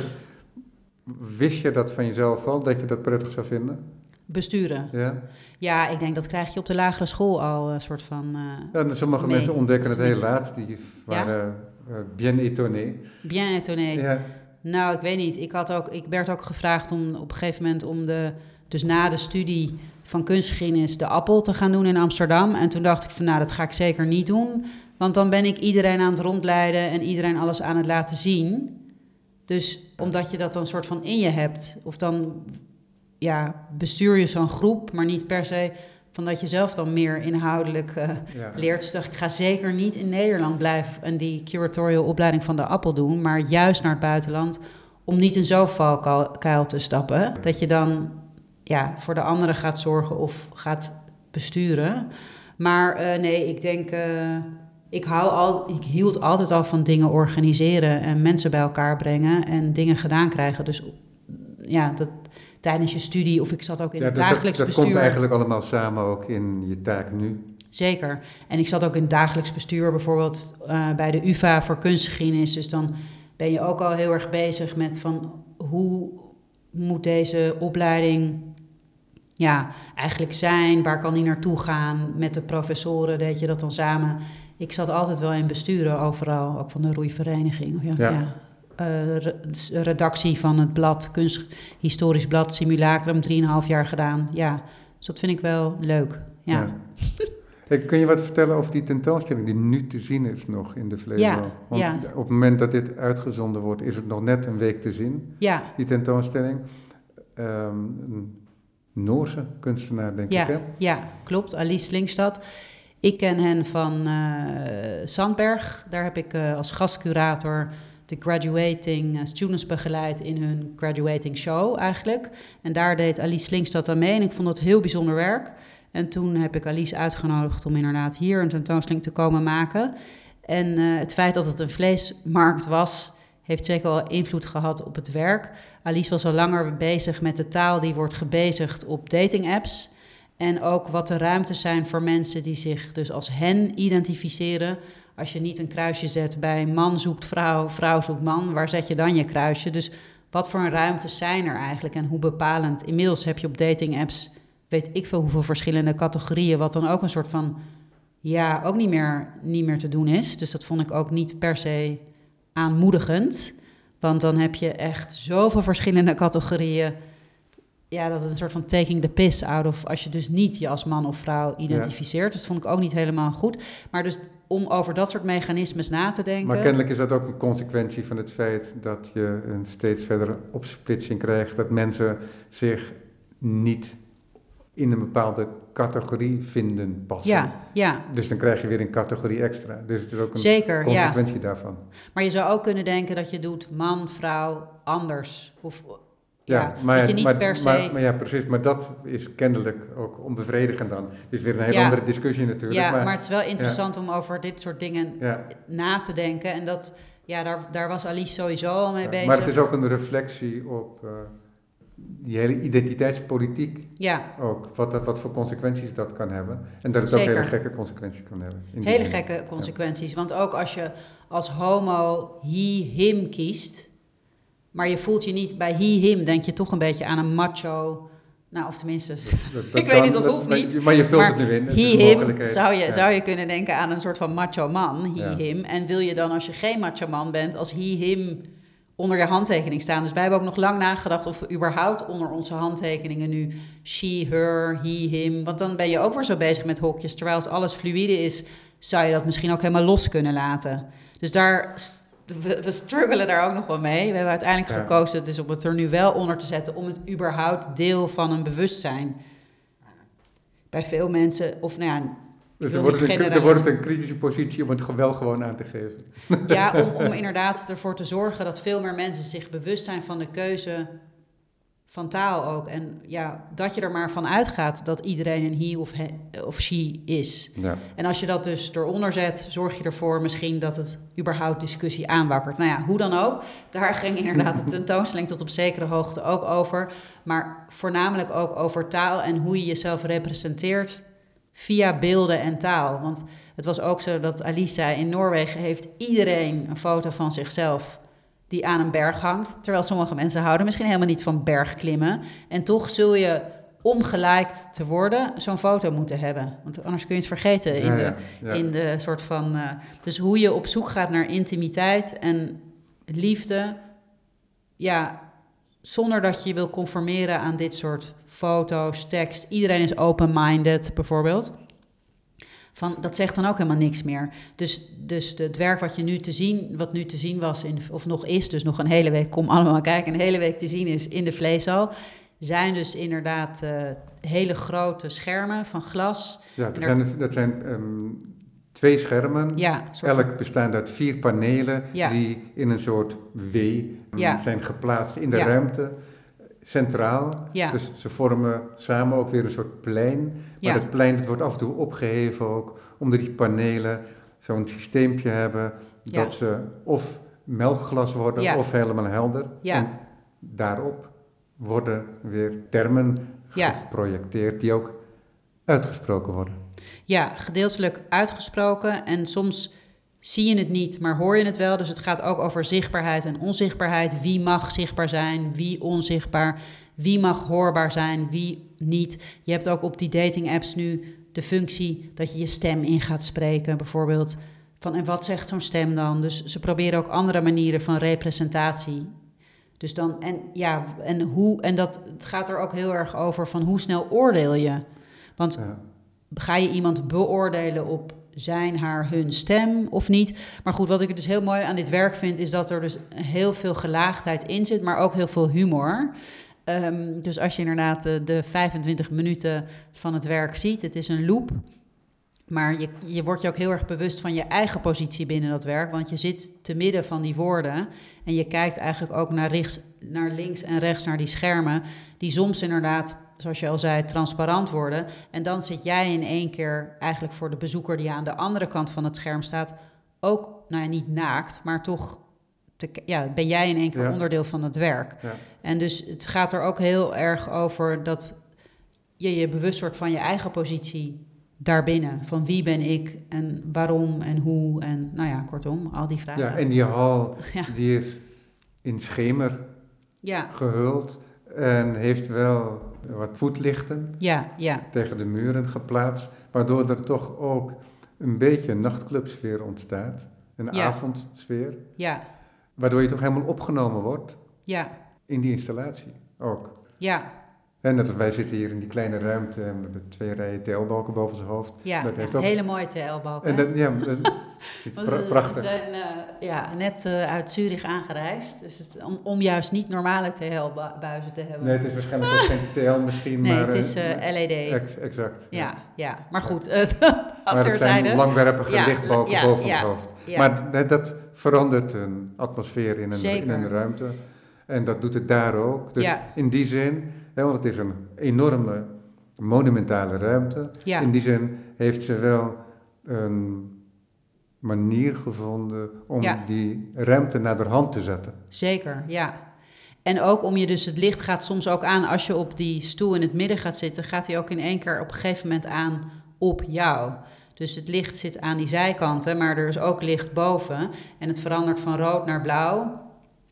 wist je dat van jezelf al, dat je dat prettig zou vinden? Besturen. Ja? Ja, ik denk dat krijg je op de lagere school al een soort van eh, Ja, sommige mensen ontdekken het heel laat. Die waren eh, bien étonnés. bien étonné. Ja. Nou, ik weet niet. Ik, had ook, ik werd ook gevraagd om op een gegeven moment om de, dus na de studie van kunstgeschiedenis de appel te gaan doen in Amsterdam. En toen dacht ik van nou, dat ga ik zeker niet doen. Want dan ben ik iedereen aan het rondleiden en iedereen alles aan het laten zien. Dus omdat je dat dan soort van in je hebt, of dan ja, bestuur je zo'n groep, maar niet per se van dat je zelf dan meer inhoudelijk eh, Ja. leert. Dus ik ga zeker niet in Nederland blijven en die curatorial opleiding van de appel doen, maar juist naar het buitenland om niet in zo'n valkuil te stappen. Dat je dan ja, voor de anderen gaat zorgen of gaat besturen. Maar eh, nee, ik denk, eh, ik, hou al, ik hield altijd al van dingen organiseren en mensen bij elkaar brengen en dingen gedaan krijgen. Dus ja, dat tijdens je studie of ik zat ook in Ja, het dus dat, dagelijks dat bestuur. komt eigenlijk allemaal samen ook in je taak nu. Zeker. En ik zat ook in het dagelijks bestuur, bijvoorbeeld eh, bij de UvA voor kunstgeschiedenis. Dus dan ben je ook al heel erg bezig met van hoe moet deze opleiding ja, eigenlijk zijn? Waar kan die naartoe gaan? Met de professoren deed je dat dan samen. Ik zat altijd wel in besturen overal, ook van de roeivereniging. Ja. ja. Eh, re- redactie van het blad, kunsthistorisch blad, simulacrum, 3,5 jaar gedaan. Ja, dus dat vind ik wel leuk. ja. Kun je wat vertellen over die tentoonstelling die nu te zien is nog in de Vleesbal? Ja, Want ja. op het moment dat dit uitgezonden wordt, is het nog net een week te zien, Ja, die tentoonstelling. Ehm, een Noorse kunstenaar, denk ik, hè? ja, klopt. Alice Slingstad. Ik ken hen van eh, Sandberg. Daar heb ik eh, als gastcurator de graduating eh, students begeleid in hun graduating show eigenlijk. En daar deed Alice Slingstad aan mee en ik vond het heel bijzonder werk. En toen heb ik Alice uitgenodigd om inderdaad hier een tentoonstelling te komen maken. En eh, het feit dat het een vleesmarkt was, heeft zeker wel invloed gehad op het werk. Alice was al langer bezig met de taal die wordt gebezigd op datingapps. En ook wat de ruimtes zijn voor mensen die zich dus als hen identificeren. Als je niet een kruisje zet bij man zoekt vrouw, vrouw zoekt man, waar zet je dan je kruisje? Dus wat voor ruimtes zijn er eigenlijk en hoe bepalend? Inmiddels heb je op datingapps, weet ik veel hoeveel verschillende categorieën, wat dan ook een soort van, ja, ook niet meer, niet meer te doen is. Dus dat vond ik ook niet per se aanmoedigend. Want dan heb je echt zoveel verschillende categorieën. Ja, dat het een soort van taking the piss out of als je dus niet je als man of vrouw identificeert. Dus dat vond ik ook niet helemaal goed. Maar dus om over dat soort mechanismes na te denken. Maar kennelijk is dat ook een consequentie van het feit dat je een steeds verdere opsplitsing krijgt. Dat mensen zich niet in een bepaalde categorie vinden passen. Ja, ja. Dus dan krijg je weer een categorie extra. Dus het is ook een Zeker, ja. consequentie daarvan. Maar je zou ook kunnen denken dat je doet man, vrouw, anders. Of Ja, maar, dat je niet maar, per se... Maar, maar ja, precies. Maar dat is kennelijk ook onbevredigend dan. Het is weer een hele Ja. andere discussie natuurlijk. ja, maar, maar, het is wel interessant om over dit soort dingen ja, na te denken. En dat, ja, daar, daar was Alice sowieso al mee bezig. maar het is ook een reflectie op eh, die hele identiteitspolitiek Ja, ook. Wat, wat voor consequenties dat kan hebben. En dat het ook hele gekke consequenties kan hebben. hele gekke consequenties. Want ook als je als homo he, him kiest... maar je voelt je niet bij he, him... denk je toch een beetje aan een macho... Nou, of tenminste, Dat- dat Ik weet niet, dat hoeft maar- niet. Maar je vult Maar het nu in. Het he, him, zou je, Ja. zou je kunnen denken aan een soort van macho man, he, Ja. him. En wil je dan, als je geen macho man bent, als he, him onder je handtekening staan. Dus wij hebben ook nog lang nagedacht of we überhaupt onder onze handtekeningen nu she, her, he, him. Want dan ben je ook weer zo bezig met hokjes. Terwijl als alles fluïde is, zou je dat misschien ook helemaal los kunnen laten. Dus daar, we, we struggelen daar ook nog wel mee. We hebben uiteindelijk Ja. gekozen dus om het er nu wel onder te zetten, om het überhaupt deel van een bewustzijn. Bij veel mensen, of nou ja, Dus er wordt, een, er wordt een kritische positie om het wel gewoon aan te geven. Ja, om, om inderdaad ervoor te zorgen dat veel meer mensen zich bewust zijn van de keuze van taal ook. En ja, dat je er maar van uitgaat dat iedereen een he of, he of she is. Ja. En als je dat dus eronder zet, zorg je ervoor misschien dat het überhaupt discussie aanwakkert. Nou ja, hoe dan ook. Daar ging inderdaad de tentoonstelling tot op zekere hoogte ook over. Maar voornamelijk ook over taal en hoe je jezelf representeert via beelden en taal. Want het was ook zo dat Alice zei, in Noorwegen heeft iedereen een foto van zichzelf die aan een berg hangt. Terwijl sommige mensen houden misschien helemaal niet van bergklimmen. En toch zul je om gelijk te worden zo'n foto moeten hebben. Want anders kun je het vergeten in Ja, de ja, in de soort van. eh, dus hoe je op zoek gaat naar intimiteit en liefde. Ja, zonder dat je je wil conformeren aan dit soort foto's, tekst. Iedereen is open-minded, bijvoorbeeld. Van, dat zegt dan ook helemaal niks meer. Dus, dus het werk wat je nu te zien, wat nu te zien was, in, of nog is, dus nog een hele week, kom allemaal kijken, een hele week te zien is in de vleeshal, zijn dus inderdaad eh, hele grote schermen van glas. Ja, dat zijn, dat zijn ehm, twee schermen. Ja, soort Elk bestaande uit vier panelen Ja. die in een soort W Ja. zijn geplaatst in de Ja. ruimte, centraal. ja. Dus ze vormen samen ook weer een soort plein. Maar Ja. dat plein dat wordt af en toe opgeheven ook, omdat die panelen zo'n systeempje hebben Ja. dat ze of melkglas worden of helemaal helder. Ja. En daarop worden weer termen geprojecteerd die ook uitgesproken worden. Ja, gedeeltelijk uitgesproken en soms zie je het niet, maar hoor je het wel. Dus het gaat ook over zichtbaarheid en onzichtbaarheid. Wie mag zichtbaar zijn, wie onzichtbaar, wie mag hoorbaar zijn, wie niet. Je hebt ook op die dating apps nu de functie dat je je stem in gaat spreken, bijvoorbeeld. Van, en wat zegt zo'n stem dan? Dus ze proberen ook andere manieren van representatie. Dus dan, en ja, en hoe, en dat, het gaat er ook heel erg over van hoe snel oordeel je? Want Ja. ga je iemand beoordelen op zijn, haar, hun stem of niet? Maar goed, wat ik dus heel mooi aan dit werk vind, is dat er dus heel veel gelaagdheid in zit, maar ook heel veel humor. Ehm, dus als je inderdaad de, de 25 minuten van het werk ziet, het is een loop. Maar je, je wordt je ook heel erg bewust van je eigen positie binnen dat werk. Want je zit te midden van die woorden. En je kijkt eigenlijk ook naar, rechts, naar links en rechts naar die schermen. Die soms inderdaad, zoals je al zei, transparant worden. En dan zit jij in één keer eigenlijk voor de bezoeker die aan de andere kant van het scherm staat. Ook, nou ja, niet naakt, maar toch te, ja, ben jij in één keer Ja. onderdeel van het werk. Ja. En dus het gaat er ook heel erg over dat je je bewust wordt van je eigen positie daarbinnen. Van wie ben ik en waarom en hoe en nou ja, kortom, al die vragen. Ja, en die hal Ja. die is in schemer ja, gehuld en heeft wel wat voetlichten ja, ja, tegen de muren geplaatst, waardoor er toch ook een beetje een nachtclubsfeer ontstaat, een Ja. avondsfeer, ja, waardoor je toch helemaal opgenomen wordt ja, in die installatie ook. ja, En net als wij zitten hier in die kleine ruimte en we hebben twee rijen TL-balken boven zijn hoofd. ja. Dat heeft ook- Hele mooie TL-balk. En dat, ja, dat- pra- eh, prachtig. We zijn eh, ja, net eh, uit Zurich aangereisd. Dus het, om, om juist niet normale TL-buizen te hebben. Nee, het is waarschijnlijk ook geen TL misschien, Nee, maar... het is LED. ex- exact. ja, ja, maar goed, het Maar het zijn achterzijde. langwerpige Ja, lichtbalken ja, boven het hoofd. Maar dat- dat verandert een atmosfeer in een, in een ruimte. En dat doet het daar ook. Dus Ja. in die zin, hè, want het is een enorme, monumentale ruimte. ja, In die zin heeft ze wel een manier gevonden om Ja. die ruimte naar de hand te zetten. zeker, ja. En ook om je dus, het licht gaat soms ook aan als je op die stoel in het midden gaat zitten, gaat hij ook in één keer op een gegeven moment aan op jou. Dus het licht zit aan die zijkanten, maar er is ook licht boven. En het verandert van rood naar blauw.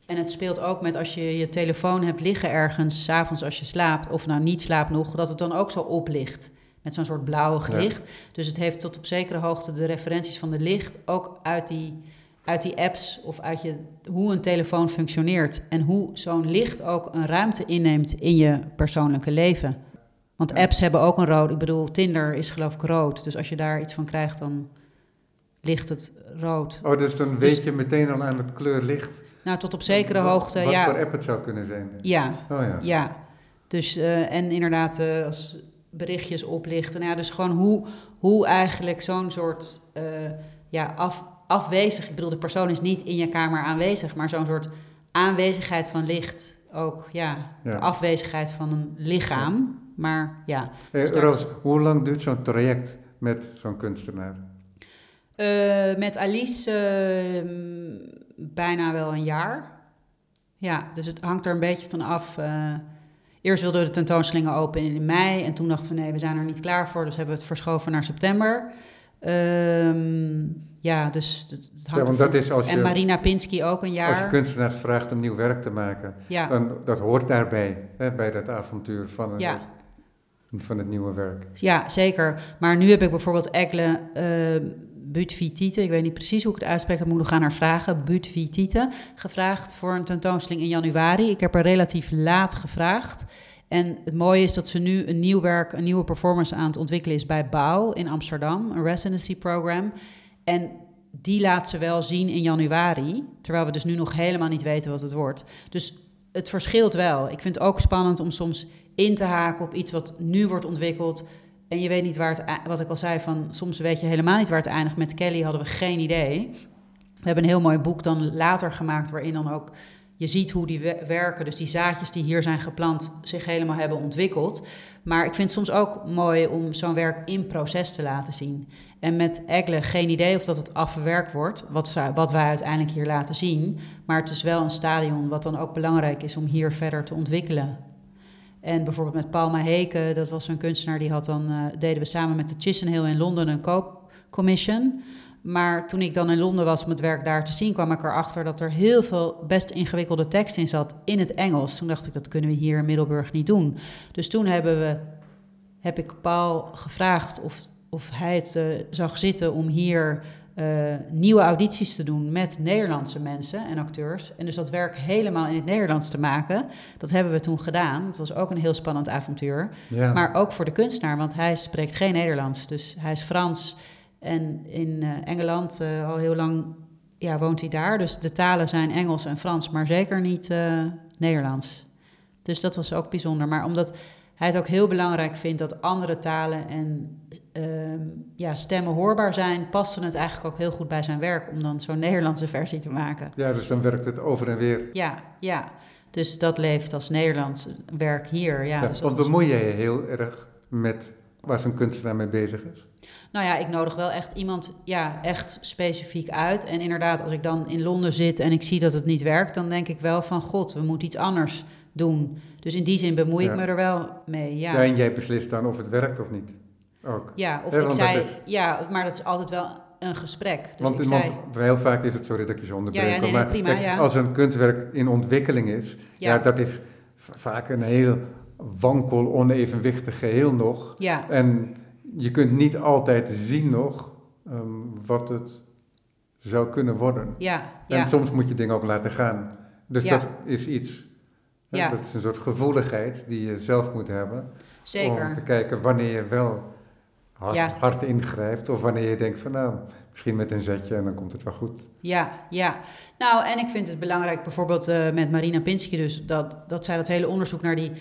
En het speelt ook met als je je telefoon hebt liggen ergens, s'avonds als je slaapt, of nou niet slaapt nog, dat het dan ook zo oplicht. Met zo'n soort blauwig Ja. licht. Dus het heeft tot op zekere hoogte de referenties van de licht ook uit die, uit die apps of uit je, hoe een telefoon functioneert. En hoe zo'n licht ook een ruimte inneemt in je persoonlijke leven. Want Ja. apps hebben ook een rood. Ik bedoel, Tinder is geloof ik rood. Dus als je daar iets van krijgt, dan ligt het rood. Oh, dus dan Dus- weet je meteen al aan het kleurlicht. Nou, tot op zekere wat- hoogte, Wat ja. voor app het zou kunnen zijn. Ja, Oh ja. ja. Dus, eh, en inderdaad, eh, als berichtjes oplichten. Nou ja, dus gewoon hoe, hoe eigenlijk zo'n soort eh, ja, af, afwezig... Ik bedoel, de persoon is niet in je kamer aanwezig... maar zo'n soort aanwezigheid van licht ook, ja. Ja. De afwezigheid van een lichaam. Maar ja, Hey, Dus Roos, hoe lang duurt zo'n traject met zo'n kunstenaar? Met Alice eh, bijna wel een jaar. Ja, dus het hangt er een beetje van af. eh, eerst wilden we de tentoonstellingen open in mei. En toen dachten we, nee, we zijn er niet klaar voor. Dus hebben we het verschoven naar september. Ehm, ja, dus het, het Ja, hangt want ervan- dat is als En je, Marina Pinsky ook een als je jaar. kunstenaars vraagt om nieuw werk te maken, Ja, dan dat hoort daarbij, hè, bij dat avontuur van het, ja. van het nieuwe werk. Ja, zeker. Maar nu heb ik bijvoorbeeld Ekle uh, Butvitite, ik weet niet precies hoe ik het uitspreek, dat moet ik gaan naar vragen, Butvitite, gevraagd voor een tentoonstelling in januari. Ik heb er relatief laat gevraagd. En het mooie is dat ze nu een nieuw werk, een nieuwe performance aan het ontwikkelen is bij Bouw in Amsterdam, een residency program. En die laat ze wel zien in januari, terwijl we dus nu nog helemaal niet weten wat het wordt. Dus het verschilt wel. Ik vind het ook spannend om soms in te haken op iets wat nu wordt ontwikkeld. En je weet niet waar het, wat ik al zei, van soms weet je helemaal niet waar het eindigt. Met Kelly hadden we geen idee. We hebben een heel mooi boek dan later gemaakt, waarin dan ook je ziet hoe die we- werken. Dus die zaadjes die hier zijn geplant, zich helemaal hebben ontwikkeld. Maar ik vind het soms ook mooi om zo'n werk in proces te laten zien. En met Egle geen idee of dat het afgewerkt wordt, wat, wat wij uiteindelijk hier laten zien. Maar het is wel een stadion wat dan ook belangrijk is om hier verder te ontwikkelen. En bijvoorbeeld met Palma Heken, dat was een kunstenaar die had dan, eh, deden we samen met de Chisenhale in Londen een koopcommission. Maar toen ik dan in Londen was om het werk daar te zien, kwam ik erachter dat er heel veel best ingewikkelde tekst in zat in het Engels. Toen dacht ik, dat kunnen we hier in Middelburg niet doen. Dus toen hebben we, heb ik Paul gevraagd of, of hij het eh, zag zitten om hier eh, nieuwe audities te doen met Nederlandse mensen en acteurs. En dus dat werk helemaal in het Nederlands te maken. Dat hebben we toen gedaan. Het was ook een heel spannend avontuur. Ja. Maar ook voor de kunstenaar, want hij spreekt geen Nederlands. Dus hij is Frans. En in eh, Engeland eh, al heel lang ja, woont hij daar. Dus de talen zijn Engels en Frans, maar zeker niet Nederlands. Dus dat was ook bijzonder. Maar omdat hij het ook heel belangrijk vindt dat andere talen en ehm, ja, stemmen hoorbaar zijn, paste het eigenlijk ook heel goed bij zijn werk om dan zo'n Nederlandse versie te maken. ja, dus dan werkt het over en weer. Ja, ja. Dus dat leeft als Nederlands werk hier. Ja, Ja, dus was- bemoei je je heel erg met waar zo'n kunstenaar mee bezig is? Nou ja, ik nodig wel echt iemand ja, echt specifiek uit. En inderdaad, als ik dan in Londen zit en ik zie dat het niet werkt, dan denk ik wel van god, we moeten iets anders doen. Dus in die zin bemoei Ja. ik me er wel mee. Ja, Ja, en jij beslist dan of het werkt of niet. Ook. ja of Ja, ik want zei, is- ja, maar dat is altijd wel een gesprek. Dus want, ik want zei, heel vaak is het, sorry dat ik je zo onderbreek, Ja, ja, nee, maar nee, prima, kijk, ja. als een kunstwerk in ontwikkeling is, ja. dat is vaak een heel wankel, onevenwichtig geheel nog. ja, En je kunt niet altijd zien nog ehm, wat het zou kunnen worden. ja, En soms moet je dingen ook laten gaan. Dus dat is iets. Dat is een soort gevoeligheid die je zelf moet hebben. Om te zeker. kijken wanneer je wel hard, Ja. hard ingrijpt. Of wanneer je denkt van nou, misschien met een zetje en dan komt het wel goed. Ja, ja. Nou, en ik vind het belangrijk, bijvoorbeeld eh, met Marina Pinsky dus, dat, dat zij dat hele onderzoek naar die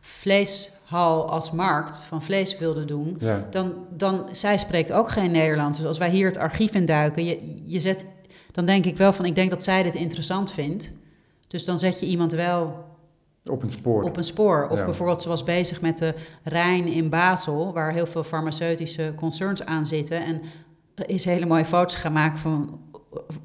vleeshal als markt van vlees wilde doen. Ja, Dan, dan, zij spreekt ook geen Nederlands. Dus als wij hier het archief induiken, je, je zet, dan denk ik wel van, ik denk dat zij dit interessant vindt. Dus dan zet je iemand wel op een spoor. op een spoor. Of Ja. bijvoorbeeld, ze was bezig met de Rijn in Basel, waar heel veel farmaceutische concerns aan zitten. En is hele mooie foto's gaan maken van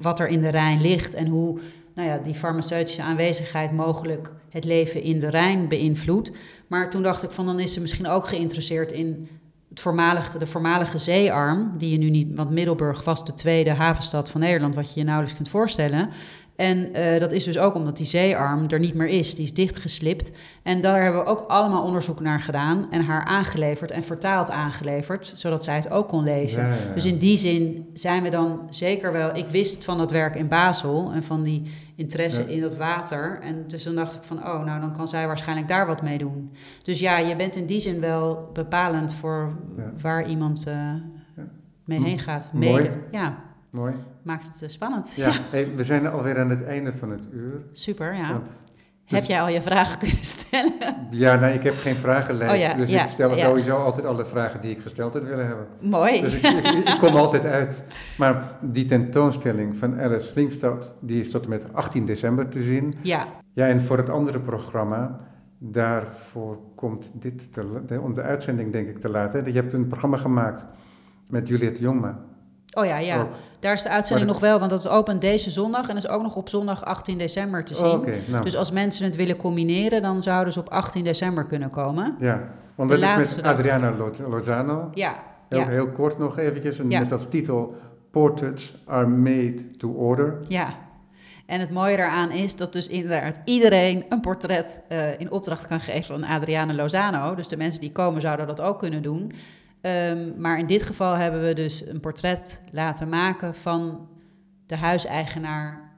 wat er in de Rijn ligt en hoe nou ja, die farmaceutische aanwezigheid mogelijk het leven in de Rijn beïnvloedt. Maar toen dacht ik van, dan is ze misschien ook geïnteresseerd in het voormalige, de voormalige zeearm, die je nu niet, want Middelburg was de tweede havenstad van Nederland, wat je je nauwelijks kunt voorstellen. En eh, dat is dus ook omdat die zeearm er niet meer is. Die is dichtgeslipt. En daar hebben we ook allemaal onderzoek naar gedaan. En haar aangeleverd en vertaald aangeleverd. Zodat zij het ook kon lezen. Ja, ja, ja. Dus in die zin zijn we dan zeker wel... Ik wist van dat werk in Basel en van die interesse Ja. in dat water. En dus dan dacht ik van, oh, nou dan kan zij waarschijnlijk daar wat mee doen. Dus ja, je bent in die zin wel bepalend voor waar iemand eh, mee heen gaat. Mooi. Mede. Ja, Mooi. maakt het eh, spannend. Ja, Hey, we zijn alweer aan het einde van het uur. Super, ja. Ja. Heb Dus- jij al je vragen kunnen stellen? Ja, nou, ik heb geen vragenlijst, Oh ja, dus ja, ik stel ja. sowieso altijd alle vragen die ik gesteld had willen hebben. Mooi. Dus ik, ik, ik kom altijd uit. Maar die tentoonstelling van Alice Flingstad, die is tot en met 18 december te zien. Ja, Ja, en voor het andere programma, daarvoor komt dit te, om de uitzending denk ik te laat. Hè? Je hebt een programma gemaakt met Juliette Jongma. Oh ja, ja. ook. Daar is de uitzending nog wel, want dat is open deze zondag en is ook nog op zondag 18 december te zien. Oh, Oké, nou, Dus als mensen het willen combineren, dan zouden ze op 18 december kunnen komen. ja. Want de dat is laatste met dag. Adriana Lo- Lozano. Ja, Heel, ja, heel kort nog eventjes, en Ja. met als titel Portraits are made to order. ja. En het mooie daaraan is dat dus inderdaad iedereen een portret eh, in opdracht kan geven van Adriana Lozano. Dus de mensen die komen zouden dat ook kunnen doen. Ehm, maar in dit geval hebben we dus een portret laten maken van de huiseigenaar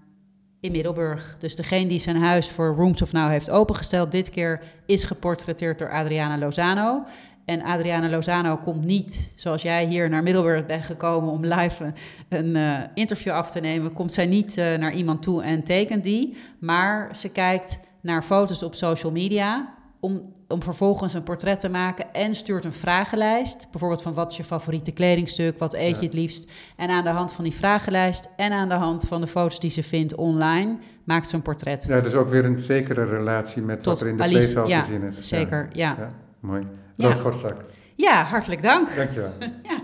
in Middelburg. Dus degene die zijn huis voor Rooms of Now heeft opengesteld, dit keer is geportretteerd door Adriana Lozano. En Adriana Lozano komt niet, zoals jij hier naar Middelburg bent gekomen om live een eh, interview af te nemen, komt zij niet eh, naar iemand toe en tekent die. Maar ze kijkt naar foto's op social media om, om vervolgens een portret te maken en stuurt een vragenlijst. Bijvoorbeeld van wat is je favoriete kledingstuk, wat eet je het liefst. En aan de hand van die vragenlijst en aan de hand van de foto's die ze vindt online, maakt ze een portret. Ja, dus ook weer een zekere relatie met Tot wat er in de Alice, vleeszaal ja, te zien is. Zeker, ja. Ja, mooi. Roos Gortzak, Ja, hartelijk dank. dankjewel. Ja.